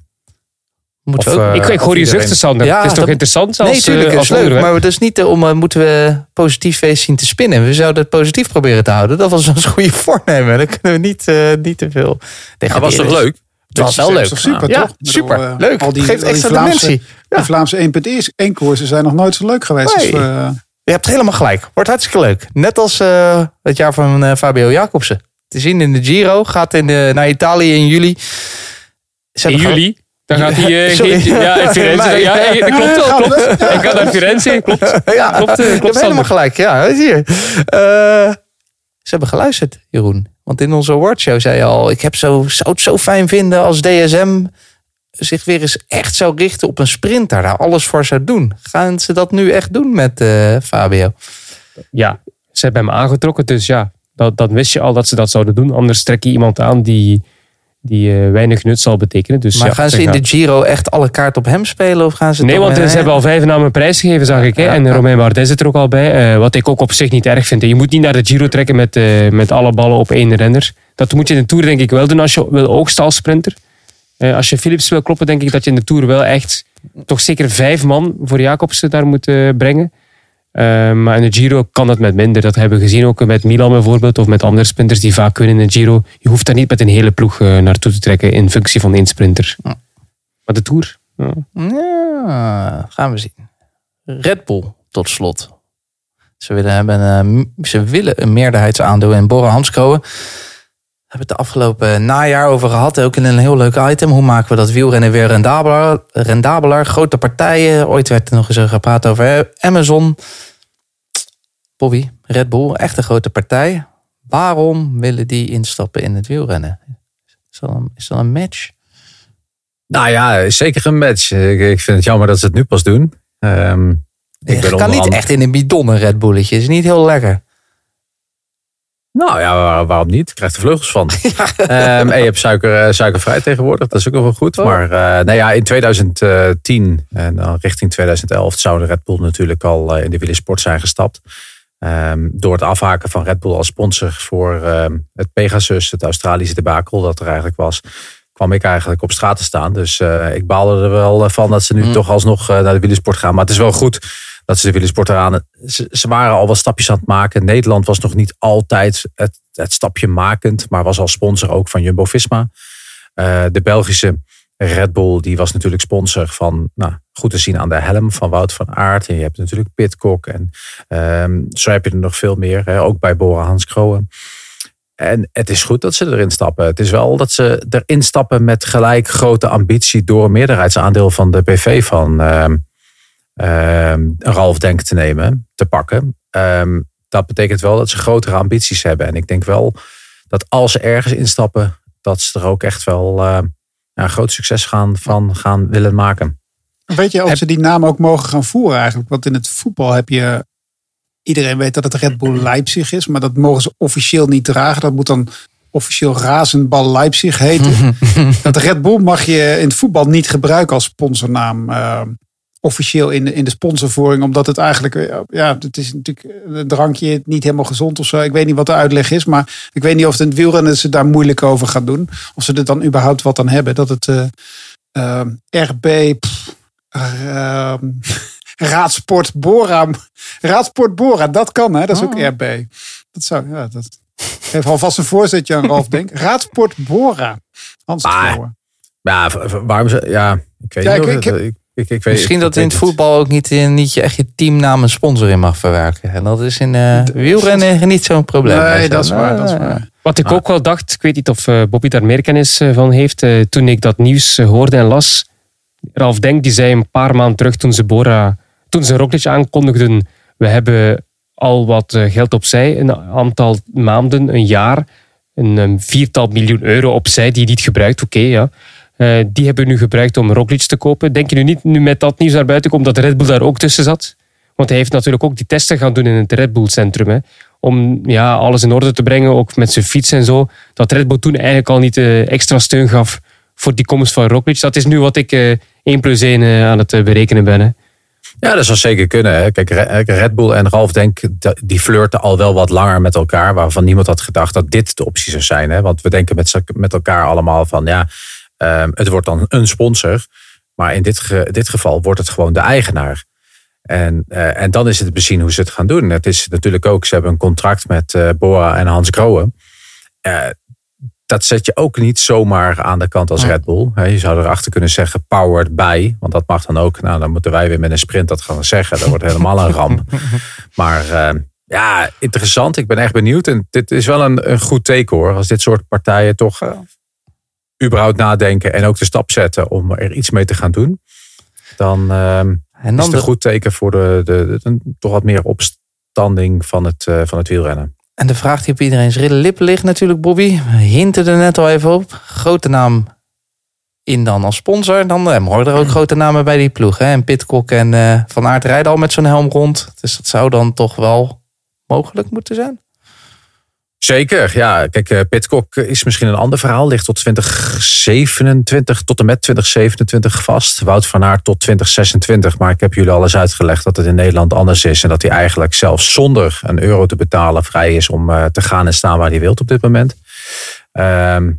Speaker 5: Moeten
Speaker 6: Of,
Speaker 5: we ook-
Speaker 6: eh,
Speaker 3: ik, ik hoor je zuchten, Sander.
Speaker 5: Ja,
Speaker 3: het is toch
Speaker 5: dat-
Speaker 3: interessant als,
Speaker 5: nee, tuurlijk,
Speaker 3: eh,
Speaker 5: is
Speaker 3: als
Speaker 5: leuk.
Speaker 3: onderwerp?
Speaker 5: Maar dat is niet eh, om, eh, moeten we positief feest zien te spinnen. We zouden het positief proberen te houden. Dat was ons goede voornemen. Dan kunnen we niet, eh, niet te veel
Speaker 6: Dat was toch
Speaker 5: degraderen.
Speaker 6: leuk?
Speaker 5: Het was wel
Speaker 7: Dat is
Speaker 5: leuk.
Speaker 7: toch super,
Speaker 5: ja,
Speaker 7: toch? Bedoel,
Speaker 5: super. leuk.
Speaker 7: al die-
Speaker 5: Geeft
Speaker 7: al die
Speaker 5: extra
Speaker 7: Vlaamse-
Speaker 5: dimensie. Ja.
Speaker 7: De Vlaamse 1.1 koersen zijn nog nooit zo leuk geweest.
Speaker 5: Nee.
Speaker 7: Als, eh,
Speaker 5: Je hebt helemaal gelijk. Wordt hartstikke leuk. Net als eh, het jaar van eh, Fabio Jacobsen. Te zien in de Giro. Gaat in de, naar Italië in juli. Ze
Speaker 3: In juli. Dan gaat hij... eh, *laughs*
Speaker 5: Sorry.
Speaker 3: ja, in Firenze.
Speaker 5: Nee.
Speaker 3: Ja, dat klopt wel. Klopt. Ik ga naar Firenze. Klopt.
Speaker 5: Ja,
Speaker 3: Klopt,
Speaker 5: hebt
Speaker 3: klopt,
Speaker 5: helemaal gelijk. Ja, zie je. Eh, ze hebben geluisterd, Jeroen. Want in onze awardshow zei je al... ik heb zo, zou het zo fijn vinden als DSM zich weer eens echt zou richten op een sprinter. Daar alles voor zou doen. Gaan ze dat nu echt doen met eh, Fabio?
Speaker 3: Ja, ze hebben hem aangetrokken. Dus ja, dat, dat wist je al dat ze dat zouden doen. Anders trek je iemand aan die, die eh, weinig nut zal betekenen. Dus,
Speaker 5: Maar
Speaker 3: ja,
Speaker 5: gaan ze in de Giro echt alle kaart op hem spelen? Of gaan ze
Speaker 3: Nee, want ze hebben al vijf namen prijs gegeven, zag ik. Hè?
Speaker 5: Ja,
Speaker 3: en. Romain Bardet zit er ook al bij. eh, wat ik ook op zich niet erg vind. Je moet niet naar de Giro trekken met, eh, met alle ballen op één renner. Dat moet je in de Tour denk ik wel doen als je wil oogsten als sprinter. Als je Philips wil kloppen, denk ik dat je in de Tour wel echt toch zeker vijf man voor Jacobsen daar moet brengen. Eh, maar in de Giro kan dat met minder. Dat hebben we gezien ook met Milan bijvoorbeeld. Of met andere sprinters die vaak kunnen in de Giro. Je hoeft daar niet met een hele ploeg eh, naartoe te trekken in functie van één sprinter.
Speaker 5: Ja.
Speaker 3: Maar de Tour,
Speaker 5: Ja, gaan we zien. Red Bull tot slot. Ze willen, hebben, een, eh, ze willen een meerderheidsaandeel in Bora Hansgrohe. We hebben het de afgelopen najaar over gehad. Ook in een heel leuk item. Hoe maken we dat wielrennen weer rendabeler? rendabeler? Grote partijen. Ooit werd er nog eens gepraat over Amazon. Bobby, Red Bull, echt een grote partij. Waarom willen die instappen in het wielrennen? Is dat een, is dat een match?
Speaker 6: Nou ja, zeker een match. Ik, ik vind het jammer dat ze het nu pas doen. Ehm, ik
Speaker 5: Je kan niet echt in een bidon een Red Bulletje. is niet heel lekker.
Speaker 6: Nou ja, waar- waarom niet? Ik krijg er vleugels van. *laughs* Ehm, en je hebt suiker, eh, suikervrij tegenwoordig. Dat is ook nog wel goed.
Speaker 5: Oh.
Speaker 6: Maar eh, nou ja, in 2010 en dan richting 2011 zou de Red Bull natuurlijk al eh, in de wielersport zijn gestapt. Ehm, door het afhaken van Red Bull als sponsor voor ehm, het Pegasus, het Australische debakel dat er eigenlijk was, kwam ik eigenlijk op straat te staan. Dus eh, ik baalde er wel van dat ze nu
Speaker 5: Mm.
Speaker 6: toch alsnog eh, naar de wielersport gaan. Maar het is wel goed dat ze de eraan... Ze, ze waren al wat stapjes aan het maken. Nederland was nog niet altijd het, het stapje makend, maar was al sponsor ook van Jumbo-Visma. Eh, de Belgische Red Bull die was natuurlijk sponsor van, nou, goed te zien aan de helm van Wout van Aert. En je hebt natuurlijk Pitcock en ehm, zo heb je er nog veel meer. Hè, ook bij Bora Hansgrohe. En het is goed dat ze erin stappen. Het is wel dat ze erin stappen met gelijk grote ambitie door meerderheidsaandeel van de PV van ehm, Ralf Denk te nemen, te pakken. Ehm, dat betekent wel dat ze grotere ambities hebben. En ik denk wel dat als ze ergens instappen, dat ze er ook echt wel eh, een groot succes gaan, van gaan willen maken.
Speaker 7: Weet je of ze die naam ook mogen gaan voeren eigenlijk? Want in het voetbal heb je... Iedereen weet dat het Red Bull Leipzig is. Maar dat mogen ze officieel niet dragen. Dat moet dan officieel Razenbal Leipzig heten. *laughs* dat Red Bull mag je in het voetbal niet gebruiken als sponsornaam. eh, officieel in de, in de sponsorvoering. Omdat het eigenlijk... eh, Ja, het is natuurlijk een drankje niet helemaal gezond of zo. Ik weet niet wat de uitleg is. Maar ik weet niet of het wielrennen ze daar moeilijk over gaan doen. Of ze er dan überhaupt wat aan hebben. Dat het... eh, eh, RB... pff, Ehm, *laughs* Raadsport Bora. Raadsport Bora, dat kan hè, dat is ook
Speaker 5: Oh.
Speaker 7: RB. Dat zou, ja, dat heeft alvast een voorzetje aan Ralf Denk. Raadsport Bora. Hans
Speaker 6: Maar-. Ja, waarom ze. Ja, ik weet
Speaker 7: Ja,
Speaker 6: niet.
Speaker 7: ik-
Speaker 6: of
Speaker 7: ik
Speaker 6: het-
Speaker 7: heb-
Speaker 6: ik, ik, ik weet,
Speaker 5: Misschien
Speaker 6: ik
Speaker 5: dat in het voetbal ook niet, eh, niet je echt je teamnaam een sponsor in mag verwerken. En dat is in eh wielrennen niet zo'n probleem.
Speaker 7: Nee, dat is waar. Dat is waar.
Speaker 3: Wat ik
Speaker 6: Ah.
Speaker 3: ook wel dacht, ik weet niet of eh, Bobby daar meer kennis eh, van heeft. eh, toen ik dat nieuws eh, hoorde en las. Ralf Denk die zei een paar maanden terug toen ze Bora, toen ze Roglic aankondigden. We hebben al wat eh, geld opzij, een aantal maanden, een jaar. Een eh, viertal miljoen euro opzij die je niet gebruikt. Oké, ja. Eh, die hebben we nu gebruikt om Roglic te kopen. Denk je nu niet nu met dat nieuws naar buiten komt dat Red Bull daar ook tussen zat? Want hij heeft natuurlijk ook die testen gaan doen in het Red Bull centrum. Hè om ja, alles in orde te brengen, ook met zijn fiets en zo. Dat Red Bull toen eigenlijk al niet eh, extra steun gaf voor die komst van Roglic. Dat is nu wat ik eh 1 plus 1 eh, aan het berekenen ben. Hè.
Speaker 6: Ja, dat zou zeker kunnen. Hè. Kijk, Re- Red Bull en Ralf Denk, die flirten al wel wat langer met elkaar. Waarvan niemand had gedacht dat dit de optie zou zijn. Hè. Want we denken met, met elkaar allemaal van, ja, ehm, het wordt dan een sponsor. Maar in dit, ge- dit geval wordt het gewoon de eigenaar. En, eh, en dan is het bezien hoe ze het gaan doen. Het is natuurlijk ook, ze hebben een contract met eh Boa en Hans Grohe. Eh, dat zet je ook niet zomaar aan de kant als
Speaker 5: Ja.
Speaker 6: Red Bull. Je zou erachter kunnen zeggen powered by. Want dat mag dan ook. Nou, dan moeten wij weer met een sprint dat gaan zeggen. Dat wordt helemaal een ramp. *laughs* Maar eh, ja, interessant. Ik ben echt benieuwd. En dit is wel een, een goed teken hoor. Als dit soort partijen toch überhaupt nadenken. En ook de stap zetten om er iets mee te gaan doen. Dan, eh,
Speaker 5: En
Speaker 6: is
Speaker 5: dan
Speaker 6: het een
Speaker 5: de,
Speaker 6: goed teken voor de, de, de- toch wat meer opstanding van het, eh, van het wielrennen.
Speaker 5: en de vraag die op iedereen's lippen ligt natuurlijk, Bobby. Hinten er net al even op. Grote naam in dan als sponsor. Dan eh, horen er ook *clears throat* grote namen bij die ploeg. Hè? En Pitcock en eh, Van Aert rijden al met zo'n helm rond. Dus dat zou dan toch wel mogelijk moeten zijn.
Speaker 6: Zeker, ja. Kijk, eh, Pitcock is misschien een ander verhaal. Ligt tot 2027, tot en met 2027 vast. Wout van Aert tot 2026. Maar ik heb jullie al eens uitgelegd dat het in Nederland anders is. En dat hij eigenlijk zelfs zonder een euro te betalen vrij is om eh, te gaan en staan waar hij wilt op dit moment. Ehm,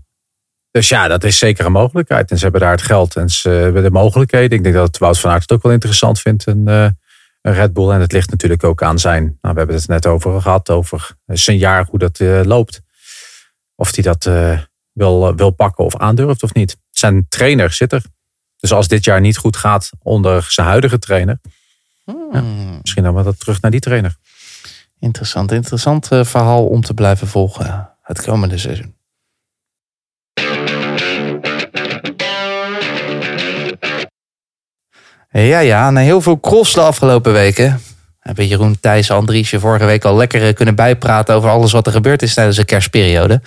Speaker 6: dus ja, dat is zeker een mogelijkheid. En ze hebben daar het geld en ze hebben de mogelijkheden. Ik denk dat Wout van Aert het ook wel interessant vindt. Een, eh, Red Bull. En het ligt natuurlijk ook aan zijn. Nou, we hebben het net over gehad, over zijn jaar, hoe dat eh, loopt. Of hij dat eh, wil, wil pakken of aandurft of niet. Zijn trainer zit er. Dus als dit jaar niet goed gaat onder zijn huidige trainer,
Speaker 5: Hmm.
Speaker 6: misschien dan wel dat terug naar die trainer.
Speaker 5: Interessant, interessant eh, verhaal om te blijven volgen eh, het komende seizoen. Ja, ja, na heel veel cross de afgelopen weken. Hebben Jeroen, Thijs, Andriesje vorige week al lekker eh, kunnen bijpraten over alles wat er gebeurd is tijdens de kerstperiode.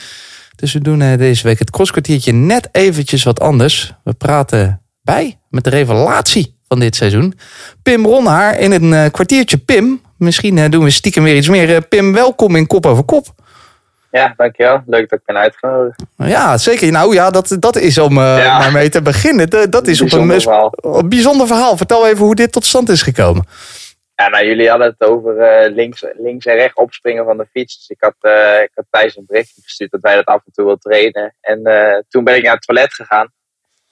Speaker 5: Dus we doen eh, deze week het crosskwartiertje net eventjes wat anders. We praten bij met de revelatie van dit seizoen. Pim Ronhaar in een eh, kwartiertje Pim. Misschien eh, doen we stiekem weer iets meer. Eh, Pim, welkom in Kop over Kop.
Speaker 8: Ja, dankjewel. Leuk dat ik ben uitgenodigd.
Speaker 5: Ja, zeker. Nou ja, dat, dat is om
Speaker 8: Ja. *laughs*
Speaker 5: maar mee te beginnen. Dat, dat is op een,
Speaker 8: Bijzonder verhaal.
Speaker 5: een bijzonder verhaal. Vertel even hoe dit tot stand is gekomen.
Speaker 8: Ja, nou, jullie hadden het over eh, links, links en rechts opspringen van de fiets. Dus ik had, eh ik had Thijs een berichtje gestuurd dat wij dat af en toe willen trainen. En toen ben ik naar het toilet gegaan.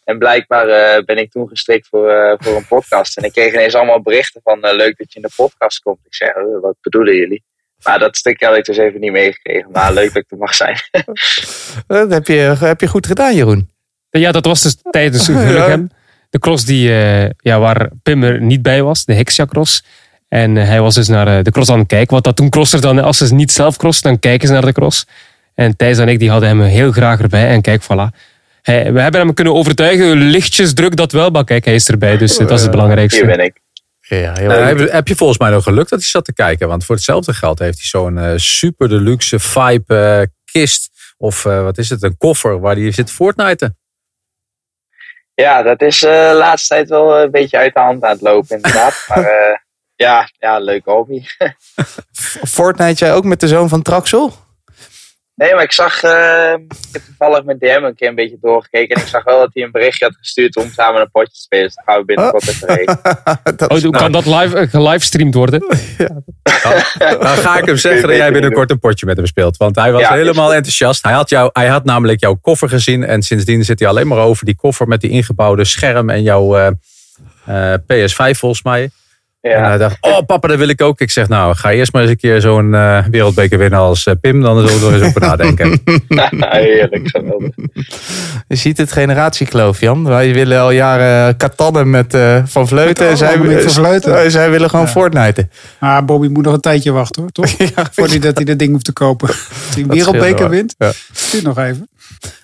Speaker 8: En blijkbaar ben ik toen gestrikt voor, voor een podcast. En ik kreeg ineens allemaal berichten van leuk dat je in de podcast komt. Ik zeg, eh, wat bedoelen jullie? Maar dat stukje had ik dus even niet meegekregen. Maar leuk dat ik er mag zijn. *laughs*
Speaker 5: Dat heb je, heb je goed gedaan, Jeroen.
Speaker 3: Ja, dat was dus tijdens Vullegem. De cross die, eh, ja, waar Pim er niet bij was, de Hexia cross. En eh, hij was dus naar eh, de cross aan het kijken. Wat dat toen crossers dan, als ze niet zelf crossen, dan kijken ze naar de cross. En Thijs en ik die hadden hem heel graag erbij. En kijk, voilà. Hij, we hebben hem kunnen overtuigen, lichtjes druk dat wel. Maar kijk, hij is erbij, dus dat is het belangrijkste.
Speaker 8: Hier ben ik.
Speaker 5: Ja, heel
Speaker 6: Nou, heb, heb je volgens mij nog geluk dat hij zat te kijken? Want voor hetzelfde geld heeft hij zo'n eh, super deluxe vibe eh, kist. Of eh, wat is het, een koffer waar hij zit Fortnite.
Speaker 8: Ja, dat is eh, de laatste tijd wel een beetje uit de hand aan het lopen inderdaad. *laughs* maar eh, ja, ja, leuke hobby. *laughs*
Speaker 5: Fortnite jij ook met de zoon van Traxel?
Speaker 8: Nee, maar ik zag, eh, ik heb toevallig mijn DM een keer een beetje doorgekeken. En ik zag wel dat hij een berichtje had gestuurd om samen een potje te spelen. Dus dat gaan we binnenkort even regelen. *laughs*
Speaker 5: Dat
Speaker 3: Oh, hoe kan dat live, eh, gelivestreamd worden? *laughs*
Speaker 6: Dan ga ik hem zeggen dat jij binnenkort een potje met hem speelt. Want hij was
Speaker 8: Ja,
Speaker 6: helemaal enthousiast. Hij had, jou, hij had namelijk jouw koffer gezien. En sindsdien zit hij alleen maar over die koffer met die ingebouwde scherm en jouw eh, eh, PS5 volgens mij. En
Speaker 8: Ja,
Speaker 6: hij dacht, oh papa, dat wil ik ook. Ik zeg, nou, ga eerst maar eens een keer zo'n eh, wereldbeker winnen als eh, Pim. Dan zullen we er eens over nadenken. *laughs*
Speaker 8: heerlijk. geweldig.
Speaker 5: Je ziet het generatiekloof, Jan. Wij willen al jaren katannen met eh, Van Vleuten. En zij,
Speaker 7: Van Vleuten.
Speaker 5: zij willen gewoon
Speaker 7: Ja.
Speaker 5: Fortnite.
Speaker 7: Maar Bobby moet nog een tijdje wachten hoor, toch? *laughs* Voordat hij dat ding hoeft te kopen. Als hij een wereldbeker wint,
Speaker 5: Ja.
Speaker 7: duurt nog even.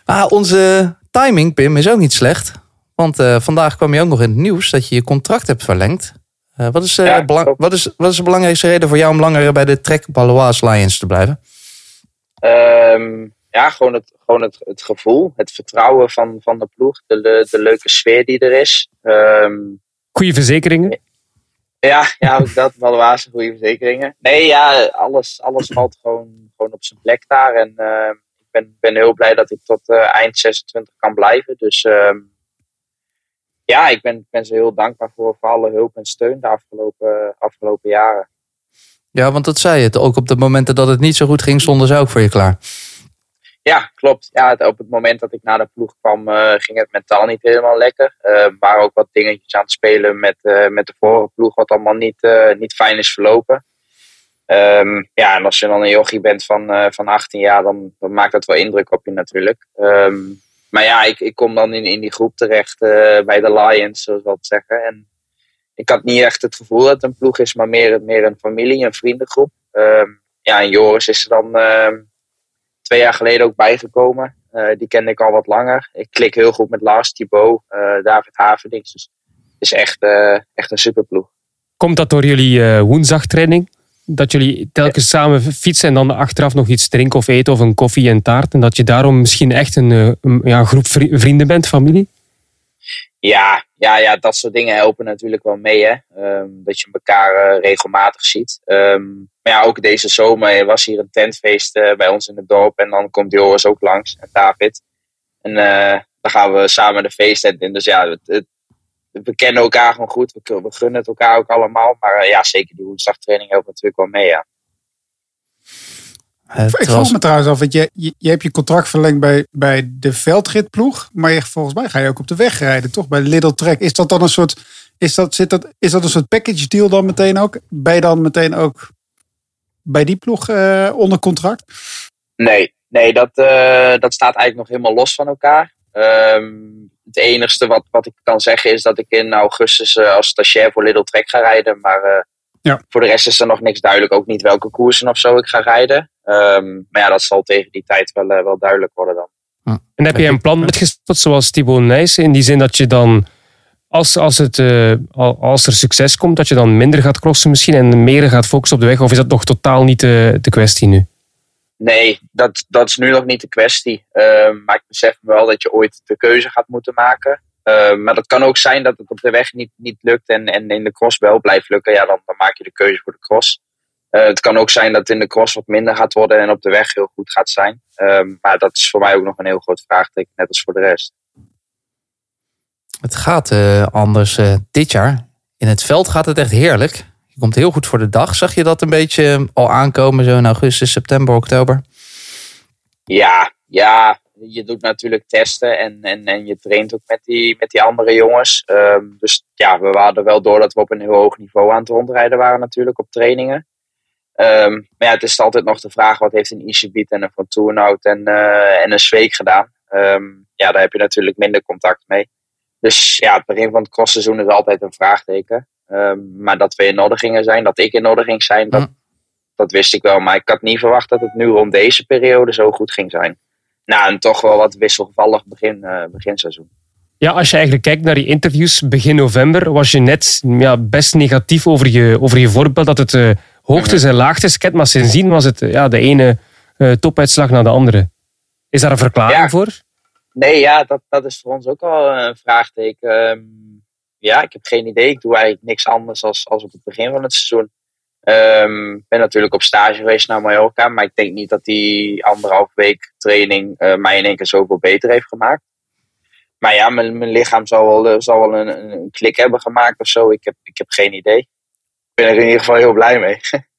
Speaker 5: Ah, onze timing, Pim, is ook niet slecht. Want eh, vandaag kwam je ook nog in het nieuws dat je je contract hebt verlengd. Eh, wat, is, eh,
Speaker 8: Ja,
Speaker 5: belang-
Speaker 8: klopt.
Speaker 5: wat, is, wat is de belangrijkste reden voor jou om langer bij de Trek Balois Lions te blijven?
Speaker 8: Ehm, ja, gewoon, het, gewoon het, het gevoel, het vertrouwen van, van de ploeg. De, de leuke sfeer die er is. Ehm,
Speaker 3: Goede verzekeringen.
Speaker 8: ja, ja, ook dat. Valua's, goede verzekeringen. Nee, ja, alles, alles valt gewoon, gewoon op zijn plek daar. En ehm, ik ben, ben heel blij dat ik tot eh, eind 26 kan blijven. Dus ehm, ja, ik ben, ben ze heel dankbaar voor, voor alle hulp en steun de afgelopen, afgelopen jaren.
Speaker 5: Ja, want dat zei je. het. Ook op de momenten dat het niet zo goed ging, stonden ze ook voor je klaar.
Speaker 8: Ja, klopt. Ja, op het moment dat ik naar de ploeg kwam, eh, ging het mentaal niet helemaal lekker. Er waren ook wat dingetjes aan het spelen met, eh, met de vorige ploeg, wat allemaal niet, niet fijn is verlopen. Ehm, ja, en als je dan een jochie bent van, van 18 jaar, dan, dan maakt dat wel indruk op je natuurlijk. Ehm, maar ja, ik, ik kom dan in, in die groep terecht eh, bij de Lions, zoals we dat zeggen. En ik had niet echt het gevoel dat het een ploeg is, maar meer, meer een familie, een vriendengroep. Ehm, ja, en Joris is er dan ehm, twee jaar geleden ook bijgekomen. Eh, die kende ik al wat langer. Ik klik heel goed met Lars, Thibaut, eh, David Haverdings. Dus het is echt, eh, echt een superploeg.
Speaker 3: Komt dat door jullie woensdagtraining? Dat jullie telkens samen fietsen en dan achteraf nog iets drinken of eten of een koffie en taart. En dat je daarom misschien echt een, eh, ja, groep vri- vrienden bent, familie?
Speaker 8: Ja, ja, ja, dat soort dingen helpen natuurlijk wel mee. Hè? Ehm, dat je elkaar eh, regelmatig ziet. Ehm, maar ja, ook deze zomer was hier een tentfeest eh, bij ons in het dorp. En dan komt Joris ook langs en David. En dan gaan we samen de feesttent in. Dus ja, het- we kennen elkaar gewoon goed. We, we gunnen het elkaar ook allemaal. Maar eh, ja, zeker die woensdagtraining helpt natuurlijk wel mee. Ja.
Speaker 5: Het
Speaker 7: Ik
Speaker 5: was-
Speaker 7: vroeg me trouwens af, want je, je, je hebt je contract verlengd bij, bij de veldritploeg. Maar je, volgens mij ga je ook op de weg rijden, toch? Bij Little Trek. Is dat dan een soort, is dat, zit dat, is dat een soort package deal dan meteen ook? Ben je dan meteen ook bij die ploeg eh, onder contract?
Speaker 8: Nee, nee dat, eh, dat staat eigenlijk nog helemaal los van elkaar. Ehm, het enigste wat, wat ik kan zeggen is dat ik in augustus eh, als stagiair voor Little Trek ga rijden. Maar eh,
Speaker 7: Ja.
Speaker 8: voor de rest is er nog niks duidelijk. Ook niet welke koersen of zo ik ga rijden. Ehm, maar ja, dat zal tegen die tijd wel, eh, wel duidelijk worden dan.
Speaker 3: En heb je een plan uitgesteld zoals Thibaut Nijssen? In die zin dat je dan, als, als, het, eh, al- als er succes komt, dat je dan minder gaat crossen misschien en meer gaat focussen op de weg? Of is dat nog totaal niet de, de kwestie nu?
Speaker 8: Nee, dat, dat is nu nog niet de kwestie. Ehm, maar ik besef wel dat je ooit de keuze gaat moeten maken. Ehm, maar dat kan ook zijn dat het op de weg niet, niet lukt en, en in de cross wel blijft lukken. Ja, dan, dan maak je de keuze voor de cross. Eh, het kan ook zijn dat in de cross wat minder gaat worden en op de weg heel goed gaat zijn. Ehm, maar dat is voor mij ook nog een heel groot vraagteken, net als voor de rest.
Speaker 5: Het gaat eh, anders eh, dit jaar. In het veld gaat het echt heerlijk. Komt heel goed voor de dag. Zag je dat een beetje eh, al aankomen zo in augustus, september, oktober?
Speaker 8: Ja, ja, je doet natuurlijk testen en, en, en je traint ook met die, met die andere jongens. Ehm, dus ja, we waren wel door dat we op een heel hoog niveau aan het rondrijden waren natuurlijk op trainingen. Ehm, maar ja, het is altijd nog de vraag, wat heeft een Ishibiet en een Van Toornout en, eh, en een Zweek gedaan? Ehm, ja, daar heb je natuurlijk minder contact mee. Dus ja, het begin van het crossseizoen is altijd een vraagteken. Ehm, maar dat we in orde gingen zijn, dat ik in orde ging zijn, dat, dat wist ik wel. Maar ik had niet verwacht dat het nu rond deze periode zo goed ging zijn. Nou, en toch wel wat wisselvallig begin, eh, beginseizoen.
Speaker 3: Ja, als je eigenlijk kijkt naar die interviews begin november, was je net ja, best negatief over je, over je voorbeeld dat het eh, hoogtes en laagtes kent. Maar sindsdien was het ja, de ene eh, topuitslag naar de andere. Is daar een verklaring
Speaker 8: Ja.
Speaker 3: voor?
Speaker 8: Nee, ja, dat, dat is voor ons ook al een vraagteken. Ehm, ja, ik heb geen idee. Ik doe eigenlijk niks anders als, als op het begin van het seizoen. Ehm, Ik ben natuurlijk op stage geweest naar Mallorca, maar ik denk niet dat die anderhalf week training eh, mij in één keer zoveel beter heeft gemaakt. Maar ja, mijn, mijn lichaam zal wel, eh, zal wel een, een, klik hebben gemaakt of zo. Ik heb, ik heb geen idee. Ik ben er in ieder geval heel blij mee. *laughs*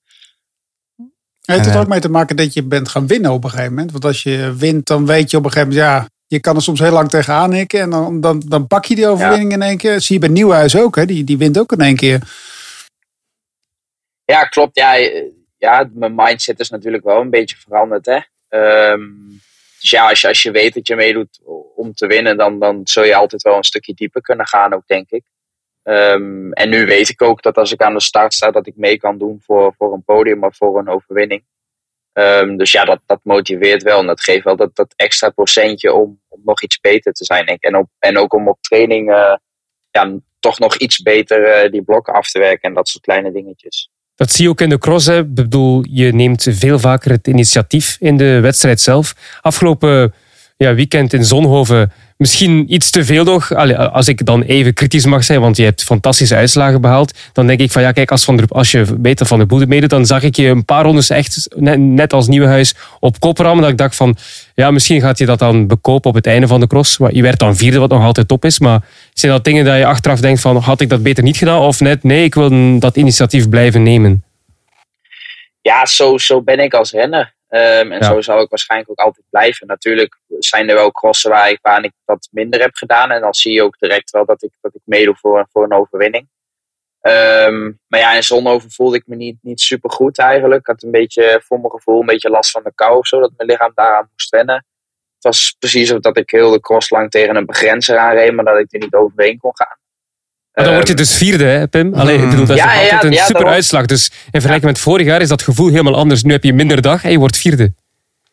Speaker 7: Heeft het ook mee te maken dat je bent gaan winnen op een gegeven moment? Want als je wint, dan weet je op een gegeven moment, ja, je kan er soms heel lang tegenaan hikken. En dan, dan, dan pak je die overwinning in één keer. Zie je bij Nieuwhuis ook, hè? Die, die wint ook in één keer.
Speaker 8: Ja, klopt. Ja, ja, mijn mindset is natuurlijk wel een beetje veranderd. Hè? Ehm, dus ja, als je, als je weet dat je meedoet om te winnen, dan, dan zul je altijd wel een stukje dieper kunnen gaan, ook denk ik. Ehm, en nu weet ik ook dat als ik aan de start sta, dat ik mee kan doen voor, voor een podium of voor een overwinning. Ehm, dus ja, dat, dat motiveert wel en dat geeft wel dat, dat extra procentje om, nog iets beter te zijn. denk ik. En, en ook om op training eh, toch nog iets beter eh, die blokken af te werken en dat soort kleine dingetjes.
Speaker 3: Dat zie je ook in de cross. Hè. Ik bedoel, je neemt veel vaker het initiatief in de wedstrijd zelf. Afgelopen ja, weekend in Zonhoven misschien iets te veel nog. Als ik dan even kritisch mag zijn, want je hebt fantastische uitslagen behaald. Dan denk ik van ja, kijk, als, van der, als je beter van de boel meedoet, dan zag ik je een paar rondes echt net, net als Nieuwenhuis op kop. Dat ik dacht van ja, misschien gaat je dat dan bekopen op het einde van de cross. Je werd dan vierde, wat nog altijd top is. Maar zijn dat dingen dat je achteraf denkt van had ik dat beter niet gedaan? Of net nee, ik wil dat initiatief blijven nemen.
Speaker 8: ja, zo, zo ben ik als renner. Ehm, en
Speaker 3: Ja.
Speaker 8: zo zal ik waarschijnlijk ook altijd blijven. Natuurlijk zijn er wel crossen waar ik, waar ik dat minder heb gedaan. En dan zie je ook direct wel dat ik, dat ik meedoe voor, voor een overwinning. Ehm, maar ja, in Zonhoven voelde ik me niet, niet super goed eigenlijk. Ik had een beetje, voor mijn gevoel, een beetje last van de kou of zo. Dat mijn lichaam daaraan moest wennen. Het was precies of dat ik heel de cross lang tegen een begrenzer aanreed. Maar dat ik er niet overheen kon gaan.
Speaker 3: Maar dan word je dus vierde, hè, Pim? Allee, ik bedoel, dat is
Speaker 8: Ja,
Speaker 3: nog
Speaker 8: ja,
Speaker 3: altijd een
Speaker 8: ja,
Speaker 3: super uitslag. Dus in vergelijking met vorig jaar is dat gevoel helemaal anders. Nu heb je minder dag en je wordt vierde.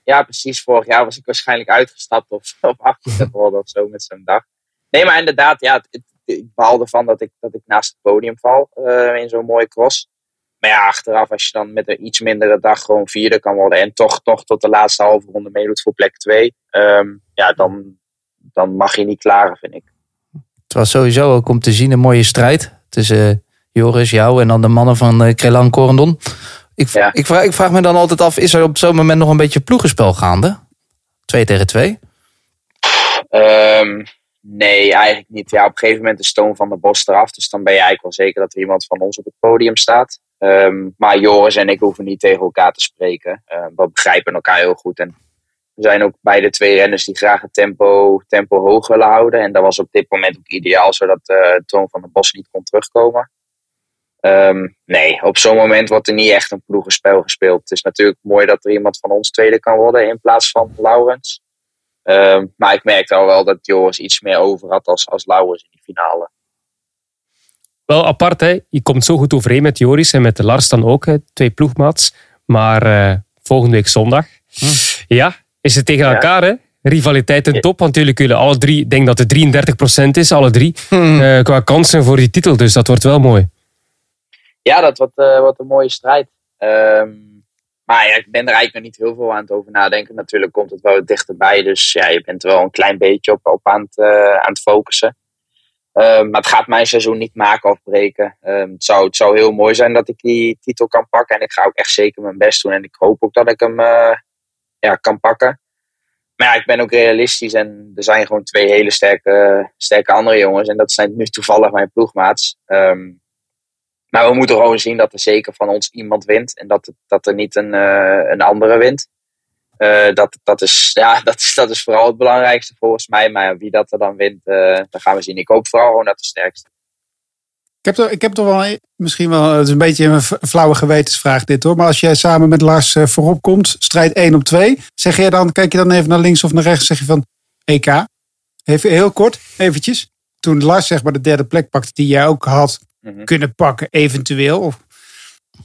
Speaker 8: ja, precies. Vorig jaar was ik waarschijnlijk uitgestapt of, *laughs* of worden of zo met zo'n dag. Nee, maar inderdaad, ja, het, het- ik baal ervan dat ik, dat ik naast het podium val eh, in zo'n mooie cross. Maar ja, achteraf, als je dan met een iets mindere dag gewoon vierde kan worden en toch, toch tot de laatste halve ronde meedoet voor plek twee, ehm, ja, dan, dan mag je niet klagen, vind ik.
Speaker 5: Het was sowieso ook om te zien een mooie strijd tussen eh, Joris, jou en dan de mannen van uh, Crelan Corendon. Ik,
Speaker 8: Ja.
Speaker 5: ik, vraag, ik vraag me dan altijd af, is er op zo'n moment nog een beetje ploegenspel gaande? Twee tegen twee?
Speaker 8: Ehm, nee, eigenlijk niet. Ja, op een gegeven moment is Toon van der Bos eraf. Dus dan ben je eigenlijk wel zeker dat er iemand van ons op het podium staat. Ehm, maar Joris en ik hoeven niet tegen elkaar te spreken. Ehm, we begrijpen elkaar heel goed. En we zijn ook beide twee renners die graag het tempo, tempo hoog willen houden. En dat was op dit moment ook ideaal, zodat eh, Toon van der Bos niet kon terugkomen. Ehm, nee, op zo'n moment wordt er niet echt een ploegenspel gespeeld. Het is natuurlijk mooi dat er iemand van ons tweede kan worden in plaats van Laurens. Ehm, maar ik merkte al wel dat Joris iets meer over had als, als Lauwers in die finale.
Speaker 3: Wel apart, hè? Je komt zo goed overeen met Joris en met de Lars dan ook, hè? twee ploegmaats. Maar eh, volgende week zondag, ja, is het tegen
Speaker 8: Ja.
Speaker 3: elkaar, hè? Rivaliteit in top, want jullie kunnen alle drie, ik denk dat het 33% is, alle drie, eh, qua kansen voor die titel. Dus dat wordt wel mooi.
Speaker 8: Ja, dat wordt, wordt een mooie strijd. Ehm, maar ja, ik ben er eigenlijk nog niet heel veel aan het over nadenken. Natuurlijk komt het wel dichterbij. Dus ja, je bent er wel een klein beetje op, op aan, het, eh, aan het focussen. Ehm, maar het gaat mijn seizoen niet maken of breken. Ehm, het, zou, het zou heel mooi zijn dat ik die titel kan pakken. En ik ga ook echt zeker mijn best doen. En ik hoop ook dat ik hem ja, kan pakken. Maar ja, ik ben ook realistisch. En er zijn gewoon twee hele sterke, sterke andere jongens. En dat zijn nu toevallig mijn ploegmaats. Ehm, maar we moeten gewoon zien dat er zeker van ons iemand wint. En dat, dat er niet een, eh, een andere wint. Eh, dat, dat, is, ja, *laughs* dat, is, dat is vooral het belangrijkste volgens mij. Maar wie dat er dan wint, eh dat gaan we zien. Ik hoop vooral gewoon dat de sterkste.
Speaker 7: Ik heb, toch, ik heb toch wel misschien wel, het is een beetje een flauwe gewetensvraag dit hoor. Maar als jij samen met Lars eh, voorop komt, strijd 1 op 2. Zeg jij dan, kijk je dan even naar links of naar rechts, zeg je van EK. Even heel kort, eventjes. Toen Lars zeg maar de derde plek pakte die jij ook had
Speaker 8: Mhm.
Speaker 7: kunnen pakken, eventueel. Of,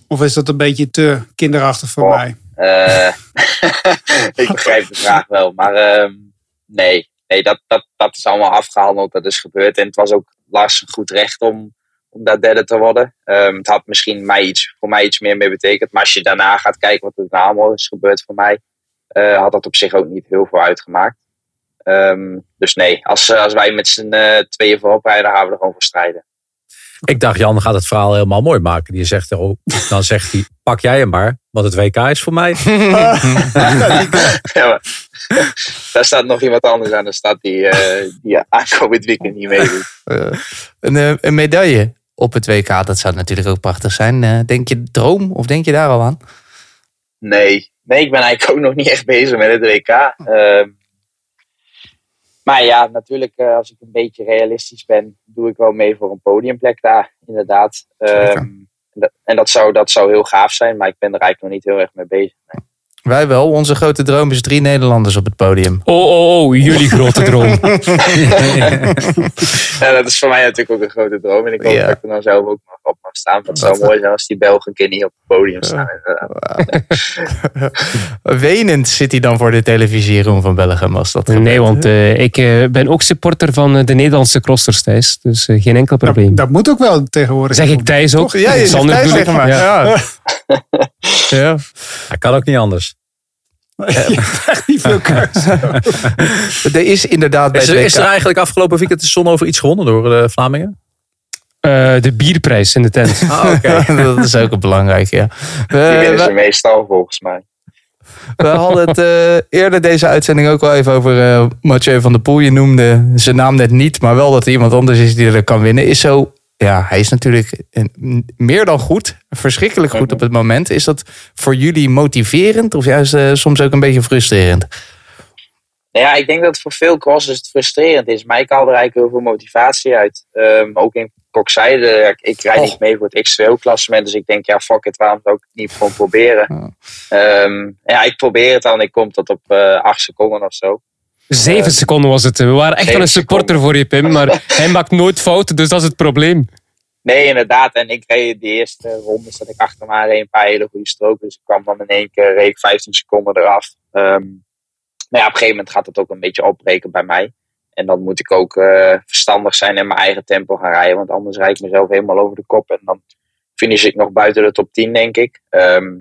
Speaker 7: of is dat een beetje te kinderachtig voor
Speaker 8: Oh.
Speaker 7: mij?
Speaker 8: Eh, *laughs* ik begrijp de vraag wel. Maar ehm, nee, nee dat, dat, dat is allemaal afgehandeld. Dat is gebeurd. En het was ook Lars goed recht om, om daar derde te worden. Ehm, het had misschien mij iets, voor mij iets meer mee betekend. Maar als je daarna gaat kijken wat er daarna allemaal is gebeurd voor mij. eh, had dat op zich ook niet heel veel uitgemaakt. Ehm, dus nee, als, als wij met z'n eh, tweeën voorop rijden, gaan we er gewoon voor strijden.
Speaker 6: Ik dacht, Jan gaat het verhaal helemaal mooi maken. Die zegt, er ook- dan zegt hij, pak jij hem maar. Want het WK is voor mij. *laughs*
Speaker 8: Ja, daar staat nog iemand anders aan. Daar staat die, eh, die aankomend weekend niet meedoet.
Speaker 5: Eh, een, eh, een medaille op het WK, dat zou natuurlijk ook prachtig zijn. Eh, denk je droom of denk je daar al aan?
Speaker 8: Nee. nee, ik ben eigenlijk ook nog niet echt bezig met het WK. Ehm, maar ja, natuurlijk, eh, als ik een beetje realistisch ben, doe ik wel mee voor een podiumplek daar, inderdaad. Ehm,
Speaker 5: Zeker.
Speaker 8: en dat, en dat zou, dat zou heel gaaf zijn, maar ik ben er eigenlijk nog niet heel erg mee bezig. Nee.
Speaker 5: Wij wel. Onze grote droom is drie Nederlanders op het podium.
Speaker 3: Oh, oh, oh, jullie grote *laughs* droom. *laughs*
Speaker 8: Ja, dat is voor mij natuurlijk ook een grote droom. En ik hoop
Speaker 5: Ja.
Speaker 8: dat ik er dan zelf ook nog op mag staan. Het zou mooi zijn als die Belgen een keer niet op het podium staan. inderdaad. *laughs*
Speaker 5: Wenend zit hij dan voor de televisie, Jeroen van Bellegem, als dat
Speaker 3: Nee, want eh, ik eh, ben ook supporter van eh, de Nederlandse crossers, Thijs. Dus geen enkel probleem.
Speaker 7: Dat, dat moet ook wel tegenwoordig.
Speaker 3: Zeg ik Thijs ook?
Speaker 5: Toch? Ja, je
Speaker 3: Sander
Speaker 5: zeg maar.
Speaker 3: Ja.
Speaker 5: Ja. ja.
Speaker 6: Hij kan ook niet anders. *laughs*
Speaker 7: Je hebt echt niet veel keus. *laughs*
Speaker 5: Er is inderdaad bij
Speaker 6: Is er, is er eigenlijk afgelopen weekend de zon over iets gewonnen door de Vlamingen?
Speaker 3: Eh, de bierprijs in de tent.
Speaker 6: Ah, oké. *laughs*
Speaker 5: dat is ook belangrijk, ja.
Speaker 8: Die
Speaker 5: We,
Speaker 8: winnen ze meestal volgens mij.
Speaker 5: we hadden het eh, eerder deze uitzending ook wel even over eh, Mathieu van der Poel. Je noemde zijn naam net niet, maar wel dat er iemand anders is die er kan winnen. Is zo, ja, hij is natuurlijk meer dan goed. Verschrikkelijk goed op het moment. Is dat voor jullie motiverend of juist eh, soms ook een beetje frustrerend?
Speaker 8: Nou ja, ik denk dat het voor veel crossers het frustrerend is. Maar ik haal er eigenlijk heel veel motivatie uit. Ehm, ook in kokzijde. Ik, rijd niet mee voor het X2O-klassement. Dus ik denk, ja, fuck it, waarom zou ik het niet gewoon proberen?
Speaker 5: Oh.
Speaker 8: Ehm, ja, ik probeer het dan. Ik kom tot op eh acht seconden of zo.
Speaker 3: Zeven seconden was het. We waren echt wel een supporter voor je, Pim. Maar *laughs* hij maakt nooit fouten, dus dat is het probleem.
Speaker 8: Nee, inderdaad. En ik reed de eerste ronde dat ik achter me aan reed een paar hele goede stroken. Dus ik kwam dan in één keer reed ik 15 seconden eraf. Ehm maar ja, op een gegeven moment gaat het ook een beetje opbreken bij mij. En dan moet ik ook eh, verstandig zijn en mijn eigen tempo gaan rijden. Want anders rijd ik mezelf helemaal over de kop. En dan finish ik nog buiten de top 10, denk ik. Ehm,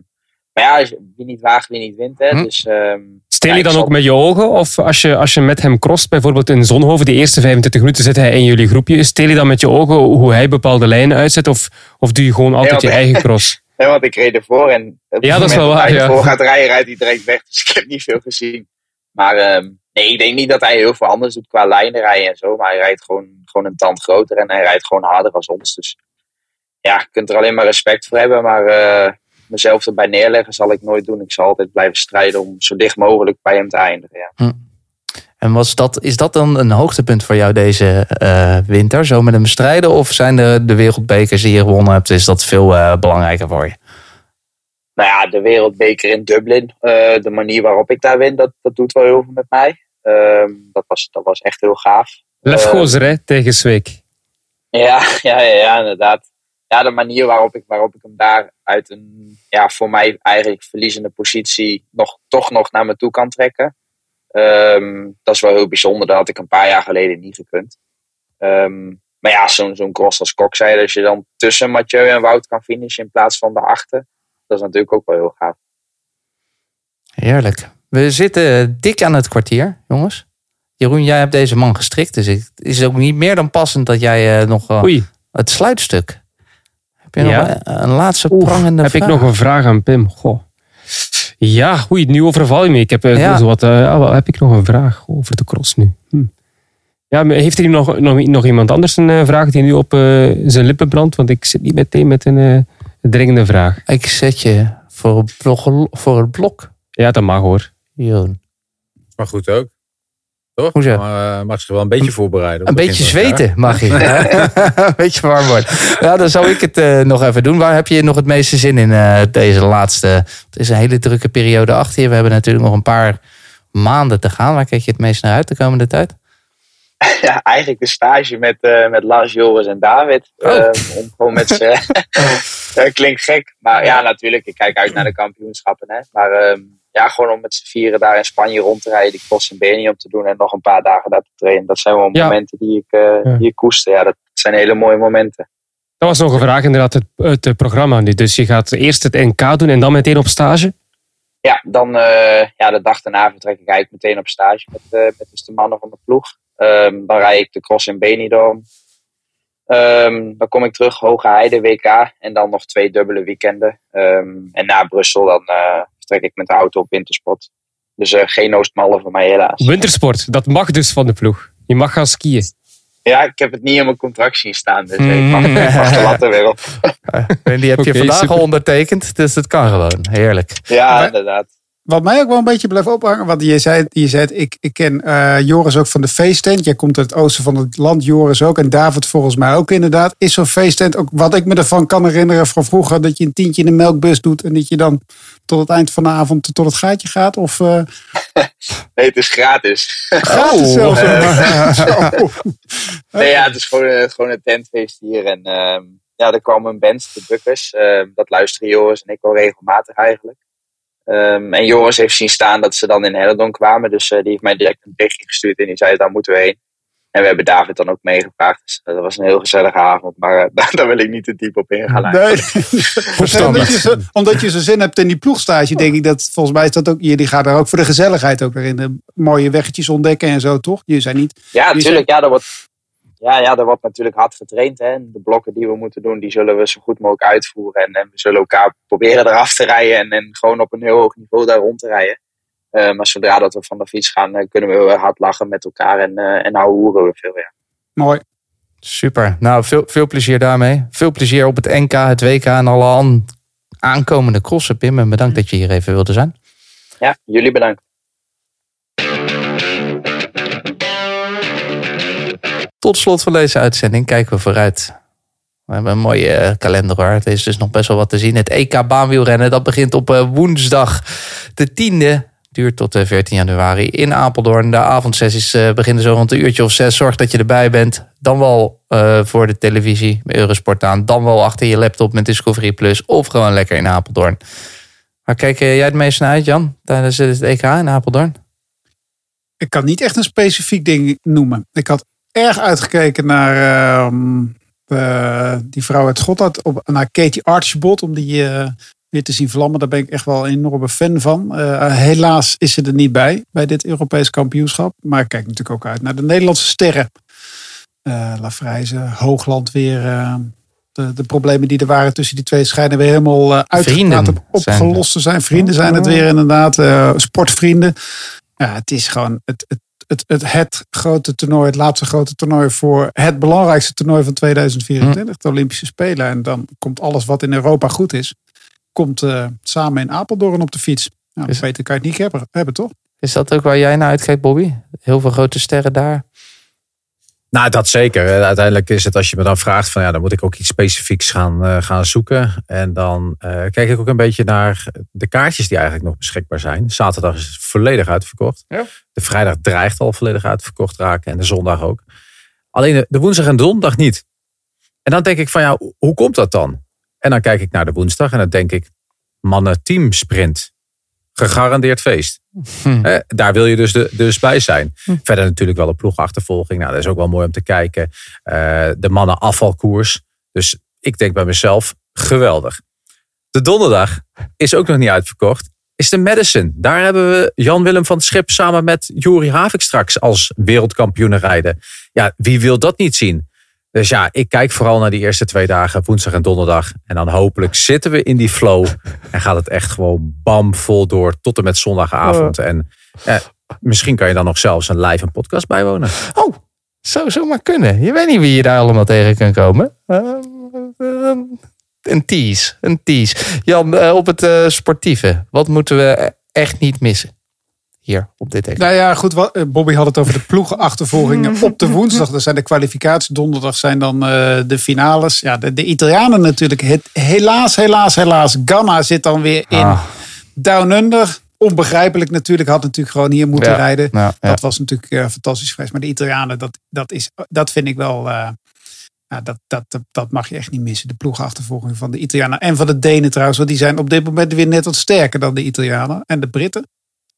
Speaker 8: maar ja, wie niet waagt, wie niet wint. Hè?
Speaker 5: Hm.
Speaker 8: Dus, ehm,
Speaker 3: Steel
Speaker 8: ja,
Speaker 3: je dan ook met je ogen? Of als je, als je met hem crost, bijvoorbeeld in Zonhoven, de eerste 25 minuten zit hij in jullie groepje. Steel je dan met je ogen hoe hij bepaalde lijnen uitzet? Of, of doe je gewoon altijd je eigen cross? *laughs*
Speaker 8: Nee, want ik reed ervoor en op
Speaker 3: Ja, dat is wel waar,
Speaker 8: hij
Speaker 3: ja.
Speaker 8: gaat rijden, rijdt hij direct weg. *laughs* Dus ik heb niet veel gezien. Maar ehm, nee, ik denk niet dat hij heel veel anders doet qua lijnen rijden en zo. Maar hij rijdt gewoon, gewoon een tand groter en hij rijdt gewoon harder als ons. Dus ja, je kunt er alleen maar respect voor hebben. Maar eh, mezelf erbij neerleggen zal ik nooit doen. Ik zal altijd blijven strijden om zo dicht mogelijk bij hem te eindigen. Ja.
Speaker 5: En was dat, is dat dan een hoogtepunt voor jou deze eh, winter? Zo met hem strijden? Of zijn de, de wereldbekers die je gewonnen hebt, is dat veel eh, belangrijker voor je?
Speaker 8: nou ja, de wereldbeker in Dublin, eh, de manier waarop ik daar win, dat, dat doet wel heel veel met mij. Ehm, dat, was, dat was echt heel gaaf.
Speaker 3: Lefgozer, hè, tegen Zweek.
Speaker 8: Ja, *laughs* ja, ja, ja, inderdaad. Ja, de manier waarop ik, waarop ik hem daar uit een ja, voor mij eigenlijk verliezende positie nog, toch nog naar me toe kan trekken. Ehm, dat is wel heel bijzonder. Dat had ik een paar jaar geleden niet gekund. Ehm, maar ja, zo'n zo'n cross als Kok zei, als je dan tussen Mathieu en Wout kan finishen in plaats van daarachter. Dat is natuurlijk ook wel heel gaaf.
Speaker 5: Heerlijk. We zitten dik aan het kwartier, jongens. Jeroen, jij hebt deze man gestrikt. Dus het is ook niet meer dan passend dat jij uh, nog uh,
Speaker 3: Oei.
Speaker 5: het sluitstuk. Heb je
Speaker 3: Ja.
Speaker 5: nog een, een laatste prangende
Speaker 3: heb
Speaker 5: vraag?
Speaker 3: ik nog een vraag aan Pim? Goh. Ja, oei, nu overval je me. Ik heb, eh,
Speaker 5: Ja.
Speaker 3: zo wat, eh, ah, heb ik nog een vraag over de cross nu? Hm. Ja, maar heeft er nog, nog, nog iemand anders een eh, vraag die nu op eh, zijn lippen brandt? Want ik zit niet meteen met een eh, dringende vraag.
Speaker 5: Ik zet je voor het blok. Voor het blok
Speaker 3: Ja, dat mag hoor.
Speaker 5: Jeroen.
Speaker 6: Maar goed ook. Toch?
Speaker 5: Hoezo?
Speaker 6: Maar, eh, mag zich wel een beetje voorbereiden.
Speaker 5: Een beetje zweten mag je. *laughs* *laughs* een beetje warm worden. Ja, dan zou ik het eh, nog even doen. Waar heb je nog het meeste zin in eh, deze laatste? Het is een hele drukke periode achter je. We hebben natuurlijk nog een paar maanden te gaan. Waar kijk je het meest naar uit de komende tijd? *laughs*
Speaker 8: Ja, eigenlijk de stage met, eh, met Lars, Joris en David.
Speaker 5: Oh.
Speaker 8: Ehm, om gewoon met z'n... Dat klinkt gek. Maar ja, natuurlijk. Ik kijk uit naar de kampioenschappen. Hè. Maar ehm, ja, gewoon om met z'n vieren daar in Spanje rond te rijden. Die cross in Benium te doen. En nog een paar dagen daar te trainen. Dat zijn wel
Speaker 3: Ja.
Speaker 8: momenten die ik, eh,
Speaker 3: Ja.
Speaker 8: die ik koester. Ja, dat zijn hele mooie momenten.
Speaker 3: Dat was nog een vraag inderdaad, het, het eh, programma nu. Dus je gaat eerst het NK doen en dan meteen op stage?
Speaker 8: Ja, dan eh, ja, de dag daarna vertrek ik eigenlijk meteen op stage met, met dus de mannen van de ploeg. Ehm, dan rijd ik de cross in Benidorm. Ehm, dan kom ik terug, Hoge Heide, WK. En dan nog twee dubbele weekenden. Ehm, en na Brussel dan vertrek ik met de auto op wintersport. Dus eh, geen Oostmalle voor mij helaas.
Speaker 3: Wintersport, dat mag dus van de ploeg. Je mag gaan skiën.
Speaker 8: Ja, ik heb het niet in mijn contract zien staan. Dus ik mag, ik mag de latten weer op. *laughs*
Speaker 5: En die heb je vandaag
Speaker 3: super.
Speaker 5: al ondertekend. Dus dat kan gewoon. Heerlijk.
Speaker 8: Ja,
Speaker 7: Maar-
Speaker 8: inderdaad.
Speaker 7: Wat mij ook wel een beetje blijft ophangen, want je zei, je zei ik, ik ken eh, Joris ook van de feesttent. Jij komt uit het oosten van het land, Joris ook. En David volgens mij ook inderdaad. Is zo'n feesttent ook wat ik me ervan kan herinneren van vroeger, dat je een tientje in de melkbus doet en dat je dan tot het eind van de avond tot het gaatje gaat? Of eh *laughs*
Speaker 8: Nee, het is gratis.
Speaker 7: gratis zelfs? Zo. *laughs*
Speaker 8: Nee, ja, het is gewoon, eh, gewoon een tentfeest hier. En ehm, ja, er kwam een band, de Bukkers. Ehm, dat luisteren Joris en ik wel regelmatig eigenlijk. Ehm, en Joris heeft zien staan dat ze dan in Helledon kwamen. Dus eh, die heeft mij direct een berichtje gestuurd en die zei, daar moeten we heen. En we hebben David dan ook meegevraagd. Dus eh, dat was een heel gezellige avond. Maar eh, *laughs* daar, daar wil ik niet te diep op ingaan.
Speaker 7: Nee. *laughs* omdat, je zo, omdat je zo zin hebt in die ploegstage, denk ik dat volgens mij is dat ook. Jullie gaan daar ook voor de gezelligheid ook weer in. De mooie weggetjes ontdekken en zo, toch? Je zijn niet.
Speaker 8: Ja, natuurlijk. Ja, er wordt, ja, ja, er wordt natuurlijk hard getraind. Hè. De blokken die we moeten doen, die zullen we zo goed mogelijk uitvoeren. En, en we zullen elkaar proberen eraf te rijden. En, en gewoon op een heel hoog niveau daar rond te rijden. Eh, maar zodra dat we van de fiets gaan, eh, kunnen we heel hard lachen met elkaar. En, eh en houden we veel, ja.
Speaker 7: Mooi.
Speaker 5: Super. Nou, veel, veel plezier daarmee. Veel plezier op het NK, het WK en alle aan- aankomende crossen, Pim. En bedankt dat je hier even wilde zijn.
Speaker 8: Ja, jullie bedankt.
Speaker 5: Tot slot van deze uitzending kijken we vooruit. We hebben een mooie eh, kalender hoor. Er is dus nog best wel wat te zien. Het EK baanwielrennen dat begint op eh, woensdag de 10e. Duurt tot de 14 januari in Apeldoorn. De avondsessies eh, beginnen zo rond een uurtje of zes. Zorg dat je erbij bent. Dan wel eh, voor de televisie bij Eurosport aan. Dan wel achter je laptop met Discovery Plus. Of gewoon lekker in Apeldoorn. Waar kijk eh, jij het meest naar uit, Jan? Tijdens het EK in Apeldoorn?
Speaker 7: Ik kan niet echt een specifiek ding noemen. Ik had erg uitgekeken naar ehm, eh, die vrouw uit Schotland, op, naar Katie Archibald, om die eh, weer te zien vlammen. Daar ben ik echt wel een enorme fan van. Eh, helaas is ze er niet bij, bij dit Europees kampioenschap. Maar ik kijk natuurlijk ook uit naar de Nederlandse sterren. Eh Lafrijze, Hoogland weer. eh, de, de problemen die er waren tussen die twee schijnen weer helemaal eh uitgepraat
Speaker 5: zijn
Speaker 7: opgelost te zijn. Vrienden zijn het weer inderdaad. eh, sportvrienden. Ja, het is gewoon het, het, het, het, het grote toernooi, het laatste grote toernooi voor het belangrijkste toernooi van 2024, de Olympische Spelen. En dan komt alles wat in Europa goed is, komt eh, samen in Apeldoorn op de fiets. Nou,
Speaker 5: Is-
Speaker 7: beter kan je het niet hebben, hebben toch?
Speaker 5: Is dat ook waar jij naar uitkijkt, Bobby? Heel veel grote sterren daar.
Speaker 6: Nou, dat zeker. Eh, Uiteindelijk is het als je me dan vraagt van ja, dan moet ik ook iets specifieks gaan, eh, gaan zoeken. En dan eh, kijk ik ook een beetje naar de kaartjes die eigenlijk nog beschikbaar zijn. Zaterdag is het volledig uitverkocht.
Speaker 5: Ja.
Speaker 6: De vrijdag dreigt al volledig uitverkocht raken en de zondag ook. Alleen de, de woensdag en donderdag niet. En dan denk ik van ja, hoe komt dat dan? En dan kijk ik naar de woensdag en dan denk ik mannen team sprint. Gegarandeerd feest.
Speaker 5: Hm.
Speaker 6: Eh, daar wil je dus, de, dus bij zijn. Verder natuurlijk wel een ploegachtervolging. Nou, dat is ook wel mooi om te kijken. Eh, de mannen afvalkoers. Dus ik denk bij mezelf, geweldig. De donderdag is ook nog niet uitverkocht. Is de Madison. Daar hebben we Jan-Willem van het Schip samen met Juri Havik straks als wereldkampioen rijden. Ja, wie wil dat niet zien? Dus ja, ik kijk vooral naar die eerste twee dagen, woensdag en donderdag. En dan hopelijk zitten we in die flow. En gaat het echt gewoon bam vol door tot en met zondagavond. En ja, misschien kan je dan nog zelfs een live een podcast bijwonen.
Speaker 5: Oh, zou zomaar kunnen. Je weet niet wie je daar allemaal tegen kan komen. Eh, eh, een tease, een tease. Jan, eh, op het eh, sportieve. Wat moeten we echt niet missen? Hier, op dit even.
Speaker 7: Nou ja, goed. wat- eh, Bobby had het over de ploegenachtervolgingen *laughs* op de woensdag. Dat zijn de kwalificaties. Donderdag zijn dan eh, de finales. Ja, de, de Italianen natuurlijk. Het, helaas, helaas, helaas. Ghana zit dan weer in
Speaker 5: Ah,
Speaker 7: Down Under. Onbegrijpelijk natuurlijk. Had natuurlijk gewoon hier moeten
Speaker 5: Ja,
Speaker 7: rijden.
Speaker 5: nou, ja.
Speaker 7: Dat was natuurlijk eh, fantastisch geweest. Maar de Italianen, dat, dat, is, dat vind ik wel... eh, ja, dat, dat, dat, dat mag je echt niet missen. De ploegachtervolging van de Italianen. En van de Denen trouwens. Want die zijn op dit moment weer net wat sterker dan de Italianen. En de Britten.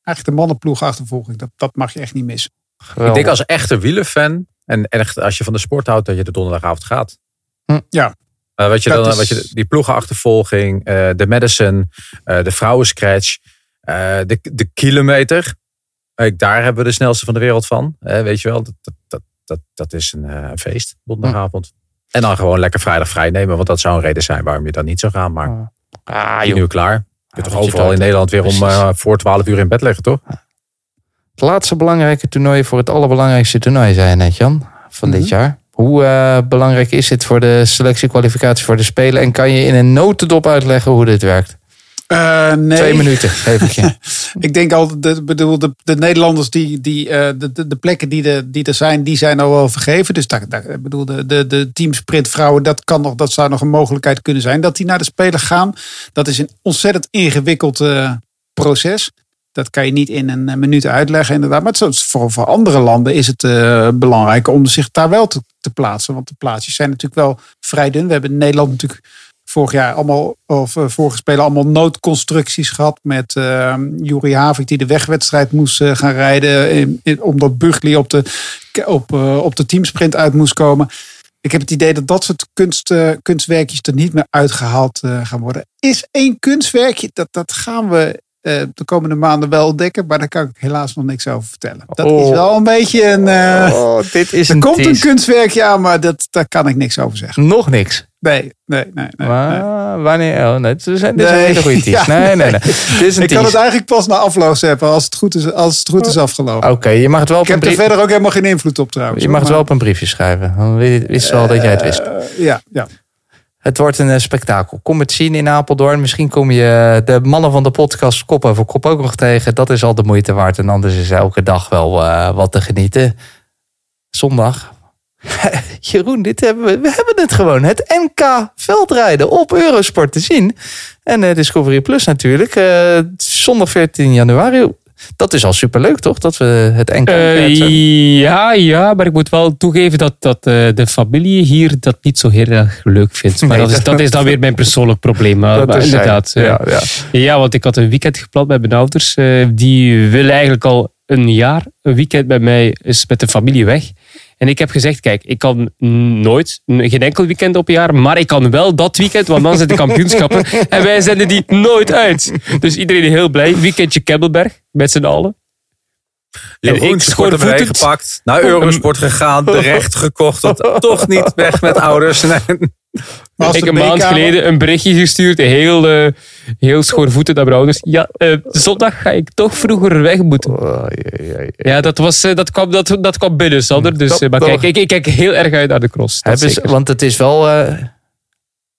Speaker 7: Eigenlijk de mannenploegachtervolging. Dat, dat mag je echt niet missen.
Speaker 6: Ik denk als echte wielerfan en echt als je van de sport houdt, dat je de donderdagavond gaat.
Speaker 5: Hm.
Speaker 7: Ja.
Speaker 6: Eh, wat je
Speaker 7: Dat
Speaker 6: dan,
Speaker 7: is-
Speaker 6: wat je, die ploegenachtervolging, eh de Madison, eh, de vrouwenscratch, eh, de, de kilometer. Daar hebben we de snelste van de wereld van. Weet je wel, dat, dat, dat, dat, dat is een eh, feest, donderdagavond. En dan gewoon lekker vrijdag vrij nemen, want dat zou een reden zijn waarom je dan niet zou gaan. Maar
Speaker 5: Ah,
Speaker 6: tien
Speaker 5: joh.
Speaker 6: uur klaar. Je kunt toch overal in Nederland weer om eh, voor 12 uur in bed liggen, toch?
Speaker 5: Het laatste belangrijke toernooi voor het allerbelangrijkste toernooi, zei je net, Jan, van dit jaar. Hoe eh, belangrijk is dit voor de selectiekwalificatie voor de Spelen? En kan je in een notendop uitleggen hoe dit werkt?
Speaker 7: Eh, nee.
Speaker 5: Twee minuten, geef *laughs* ik
Speaker 7: denk al, de, bedoel, de, de Nederlanders, die, die, eh, de, de, de plekken die, de, die er zijn, die zijn al wel vergeven. Dus daar, daar, ik bedoel, de, de, de teamsprint vrouwen, dat, kan nog, dat zou nog een mogelijkheid kunnen zijn. Dat die naar de Spelen gaan, dat is een ontzettend ingewikkeld eh, proces. Dat kan je niet in een minuut uitleggen, inderdaad. Maar het voor, voor andere landen is het eh, belangrijk om zich daar wel te, te plaatsen. Want de plaatsjes zijn natuurlijk wel vrij dun. We hebben in Nederland natuurlijk vorig jaar allemaal, of eh, vorige spelen allemaal noodconstructies gehad. Met uh, Juri Havik die de wegwedstrijd moest eh, gaan rijden. In, in- omdat Bugley op de, op, eh, op de teamsprint uit moest komen. Ik heb het idee dat dat soort kunst, kunstwerkjes er niet meer uitgehaald eh, gaan worden. Is één kunstwerkje, dat, dat gaan we de komende maanden wel ontdekken. Maar daar kan ik helaas nog niks over vertellen. Dat
Speaker 5: Oh.
Speaker 7: is wel een beetje een...
Speaker 5: Oh, dit is
Speaker 7: er
Speaker 5: een
Speaker 7: komt een kunstwerkje aan, maar dat, daar kan ik niks over zeggen.
Speaker 5: Nog niks.
Speaker 7: Nee, nee, nee. nee, nee.
Speaker 5: Maar wanneer? Oh, nee, dit is een, dit is een
Speaker 7: Nee,
Speaker 5: hele goede *laughs* tease.
Speaker 7: ja,
Speaker 5: nee, nee, nee. Dit is een
Speaker 7: Ik kan het eigenlijk pas na afloop hebben als het goed is, als het goed is afgelopen.
Speaker 5: Oké, je mag het wel op
Speaker 7: Ik
Speaker 5: een
Speaker 7: heb er verder ook helemaal geen invloed op trouwens.
Speaker 5: Je mag het wel op een briefje schrijven. Dan wist wel dat jij het wist.
Speaker 7: eh, ja, ja.
Speaker 5: Het wordt een eh, spektakel. Kom het zien in Apeldoorn. Misschien kom je de mannen van de podcast kop over kop ook nog tegen. Dat is al de moeite waard. En anders is elke dag wel eh, wat te genieten. Zondag. *laughs* Jeroen, dit hebben we, we hebben het gewoon. Het NK veldrijden op Eurosport te zien. En eh, Discovery Plus natuurlijk. eh, zondag 14 januari. Dat is al superleuk toch? Dat we het NK...
Speaker 3: Eh,
Speaker 5: zo-
Speaker 3: ja, ja, maar ik moet wel toegeven dat, dat eh, de familie hier dat niet zo heel erg leuk vindt. Maar
Speaker 5: Nee,
Speaker 3: dat, is,
Speaker 5: dat-
Speaker 3: is dan weer mijn persoonlijk probleem. *laughs* Maar, inderdaad. eh,
Speaker 5: Ja, ja.
Speaker 3: Ja, want ik had een weekend gepland met mijn ouders. eh, die willen eigenlijk al een jaar een weekend met mij is met de familie weg. En ik heb gezegd, kijk, ik kan nooit, geen enkel weekend op een jaar, maar ik kan wel dat weekend, want dan zijn de kampioenschappen. *laughs* en wij zenden die nooit uit. Dus iedereen heel blij. Weekendje Kebbelberg, met z'n allen. En ik
Speaker 6: erbij
Speaker 3: schoorvoetend-
Speaker 6: gepakt, naar Eurosport gegaan, terecht gekocht. Dat, toch niet weg met ouders. *laughs* Nee.
Speaker 7: Maar als
Speaker 3: ik een maand geleden een berichtje gestuurd, heel, eh heel schoorvoeten naar mijn ouders. Ja, eh, zondag ga ik toch vroeger weg moeten.
Speaker 5: Oh, jee, jee, jee.
Speaker 3: Ja, dat, was, eh, dat, kwam, dat, dat kwam binnen, Sander. Dus,
Speaker 5: Dat-
Speaker 3: eh, maar kijk, ik, ik kijk heel erg uit naar de cross. Zeker.
Speaker 5: want het is wel... eh,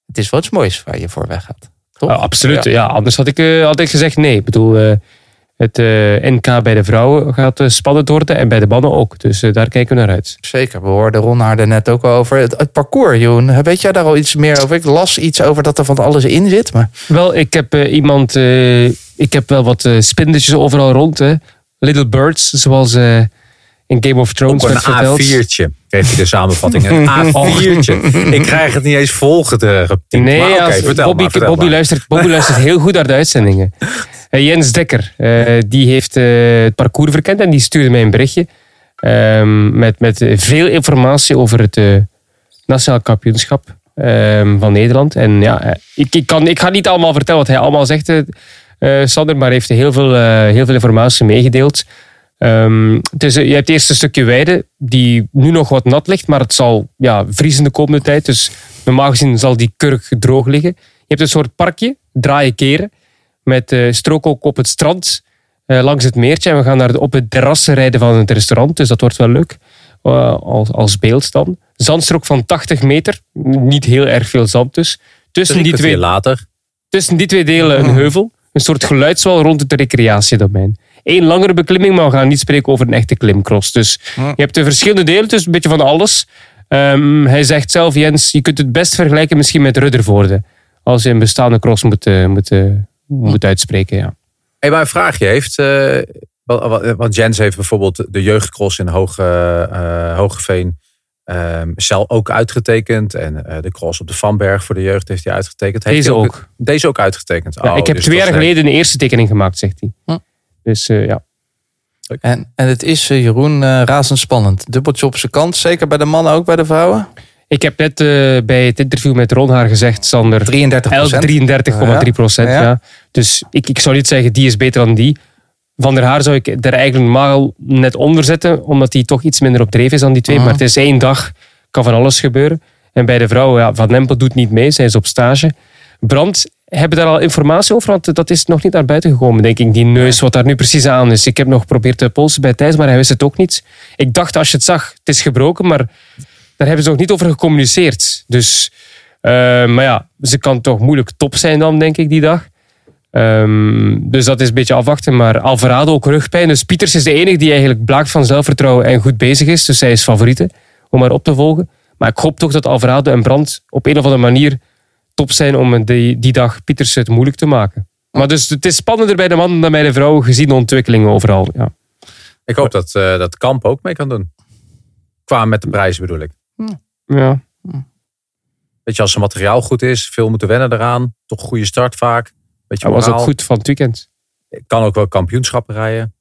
Speaker 5: het is wat moois waar je voor weggaat. Toch?
Speaker 3: Ah, absoluut,
Speaker 5: Ja.
Speaker 3: ja. Anders had ik, eh, had ik gezegd nee. Ik bedoel, eh, het eh, NK bij de vrouwen gaat eh, spannend worden en bij de mannen ook. Dus eh, daar kijken we naar uit.
Speaker 5: Zeker, we hoorden Ron haar er net ook al over. Het, het parcours, Joen, weet jij daar al iets meer over? Ik las iets over dat er van alles in zit. Maar...
Speaker 3: Wel, ik heb eh, iemand, eh, ik heb wel wat uh, spindertjes overal rond. Hè. Little birds, zoals uh, in Game of Thrones werd
Speaker 6: een
Speaker 3: verteld.
Speaker 6: A4'tje, kreeg je de samenvatting. Een *laughs* A4'tje. Ik krijg het niet eens.
Speaker 3: Nee,
Speaker 6: maar oké,
Speaker 3: als-
Speaker 6: vertel
Speaker 3: Bobby,
Speaker 6: maar, vertel
Speaker 3: Bobby,
Speaker 6: maar.
Speaker 3: luistert, Bobby luistert heel goed naar de uitzendingen. *laughs* Eh, Jens Dekker, eh, die heeft eh, het parcours verkend en die stuurde mij een berichtje. ehm, met, met eh, veel informatie over het eh, nationaal kampioenschap ehm, van Nederland. En ja, eh, ik, ik, kan, ik ga niet allemaal vertellen wat hij allemaal zegt, eh, eh, Sander, maar hij heeft heel veel, eh, heel veel informatie meegedeeld. Ehm, dus je hebt eerst een stukje weide die nu nog wat nat ligt, maar het zal ja, vriezen de komende tijd. Dus normaal gezien zal die kurk droog liggen. Je hebt een soort parkje, draaien keren, met eh strook ook op het strand eh, langs het meertje. En we gaan naar de, op het terras rijden van het restaurant, dus dat wordt wel leuk. eh, als, als beeld dan. Zandstrook van 80 meter, niet heel erg veel zand dus. Tussen die, twee,
Speaker 6: later.
Speaker 3: tussen die twee delen een heuvel. Een soort geluidswal rond het recreatiedomein. Eén langere beklimming, maar we gaan niet spreken over een echte klimcross. Dus je hebt de verschillende delen, dus een beetje van alles. Ehm, hij zegt zelf, Jens, je kunt het best vergelijken misschien met Ruddervoorde. Als je een bestaande cross moet, eh, moet, moet uitspreken, ja.
Speaker 6: Hey, maar een vraagje heeft. eh, wa- wa- want Jens heeft bijvoorbeeld de jeugdcross in Hoge, eh, Hogeveen ehm, zelf ook uitgetekend. En eh, de cross op de Vanberg voor de jeugd heeft hij uitgetekend. Heeft
Speaker 3: Deze
Speaker 6: hij
Speaker 3: ook.
Speaker 6: Deze ook uitgetekend.
Speaker 3: Ja,
Speaker 6: Oh,
Speaker 3: ik heb
Speaker 6: dus
Speaker 3: twee jaar geleden een eerste tekening gemaakt, zegt hij. Dus ja.
Speaker 5: En, en het is, eh, Jeroen, eh, razendspannend. Dubbeltje op zijn kant, zeker bij de mannen, ook bij de vrouwen.
Speaker 3: Ik heb net eh, bij het interview met Ron haar gezegd, Sander,
Speaker 5: 33
Speaker 3: elk 33,3 procent.
Speaker 5: Ja.
Speaker 3: Ja. Dus ik, ik zou niet zeggen, die is beter dan die. Van der Haar zou ik er eigenlijk normaal net onder zetten, omdat die toch iets minder op dreef is dan die twee.
Speaker 5: Mhm.
Speaker 3: Maar het is één dag, kan van alles gebeuren. En bij de vrouwen, ja, Van Nempel doet niet mee, zij is op stage. Brand, hebben daar al informatie over? Want dat is nog niet naar buiten gekomen, denk ik. Die neus, wat daar nu precies aan is. Ik heb nog geprobeerd te polsen bij Thijs, maar hij wist het ook niet. Ik dacht, als je het zag, het is gebroken, maar daar hebben ze nog niet over gecommuniceerd. Dus, eh, maar ja, ze kan toch moeilijk top zijn dan, denk ik, die dag. Ehm, dus dat is een beetje afwachten. Maar Alvarado ook rugpijn. Dus Pieters is de enige die eigenlijk blaakt van zelfvertrouwen en goed bezig is. Dus zij is favoriete om haar op te volgen. Maar ik hoop toch dat Alvarado en Brandt op een of andere manier top zijn om die, die dag Pieters het moeilijk te maken. Maar dus het is spannender bij de mannen dan bij de vrouwen, gezien de ontwikkelingen overal. Ja.
Speaker 6: Ik hoop dat, eh, dat Kamp ook mee kan doen. Qua met de prijzen bedoel ik.
Speaker 3: Ja.
Speaker 6: Weet je, als zijn materiaal goed is, veel moeten wennen eraan. Toch goede start vaak. Weet je,
Speaker 3: Dat was ook goed van het weekend.
Speaker 6: Kan ook wel kampioenschappen rijden.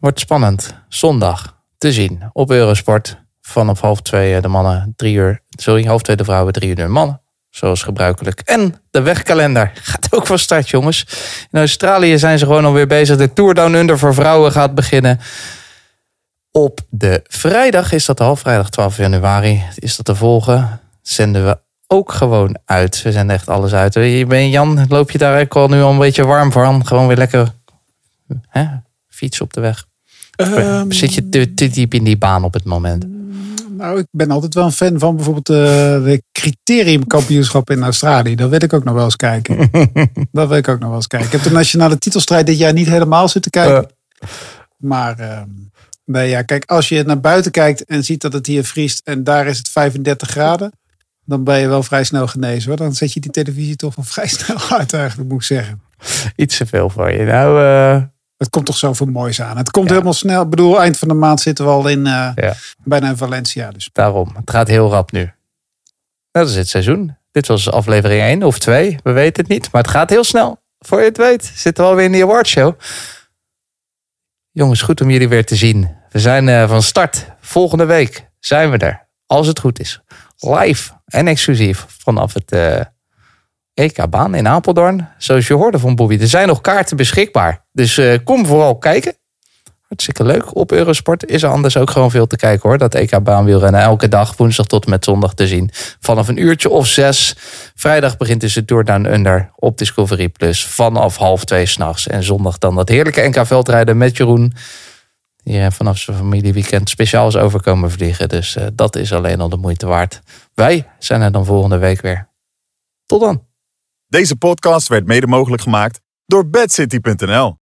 Speaker 5: Wordt spannend. Zondag te zien op Eurosport. Vanaf half twee eh, de mannen, drie uur. Sorry, half twee de vrouwen, drie uur de mannen. Zoals gebruikelijk. En de wegkalender *laughs* gaat ook van start, jongens. In Australië zijn ze gewoon alweer bezig. De Tour Down Under voor vrouwen gaat beginnen. Op de vrijdag is dat al, vrijdag 12 januari is dat te volgen. Zenden we ook gewoon uit. We zenden echt alles uit. Ben Jan, loop je daar ook al nu al een beetje warm van? Gewoon weer lekker hè, fietsen op de weg.
Speaker 7: Ehm,
Speaker 5: Zit je te, te diep in die baan op het moment?
Speaker 7: Nou, ik ben altijd wel een fan van bijvoorbeeld eh, de criteriumkampioenschap in Australië. Dat wil ik ook nog wel eens kijken. *laughs* dat wil ik ook nog wel eens kijken. Ik heb de nationale titelstrijd dit jaar niet helemaal zitten kijken. Maar ehm, nee, ja, kijk, als je naar buiten kijkt en ziet dat het hier vriest en daar is het 35 graden, dan ben je wel vrij snel genezen hoor. Dan zet je die televisie toch wel vrij *laughs* snel uit eigenlijk, moet ik zeggen.
Speaker 5: Iets te veel voor je. Nou, eh,
Speaker 7: Het komt toch zoveel moois aan. Het komt
Speaker 5: Ja.
Speaker 7: helemaal snel. Ik bedoel, eind van de maand zitten we al in eh,
Speaker 5: Ja.
Speaker 7: bijna in Valencia. Dus
Speaker 5: daarom. Het gaat heel rap nu. Dat is het seizoen. Dit was aflevering 1 of 2. We weten het niet. Maar het gaat heel snel. Voor je het weet zitten we alweer in de awardshow. Jongens, goed om jullie weer te zien. We zijn eh, van start. Volgende week zijn we er. Als het goed is. Live en exclusief vanaf het eh, EK-baan in Apeldoorn. Zoals je hoorde van Bobby. Er zijn nog kaarten beschikbaar. Dus eh, kom vooral kijken. Hartstikke leuk. Op Eurosport is er anders ook gewoon veel te kijken hoor. Dat EK baanwielrennen elke dag, woensdag tot en met zondag te zien. Vanaf een uurtje of zes. Vrijdag begint dus Tour Down Under op Discovery Plus. Vanaf half twee s'nachts. En zondag dan dat heerlijke NK veldrijden met Jeroen. Die eh, vanaf zijn familieweekend speciaal is overkomen vliegen. Dus eh, dat is alleen al de moeite waard. Wij zijn er dan volgende week weer. Tot dan.
Speaker 1: Deze podcast werd mede mogelijk gemaakt door bedcity.nl.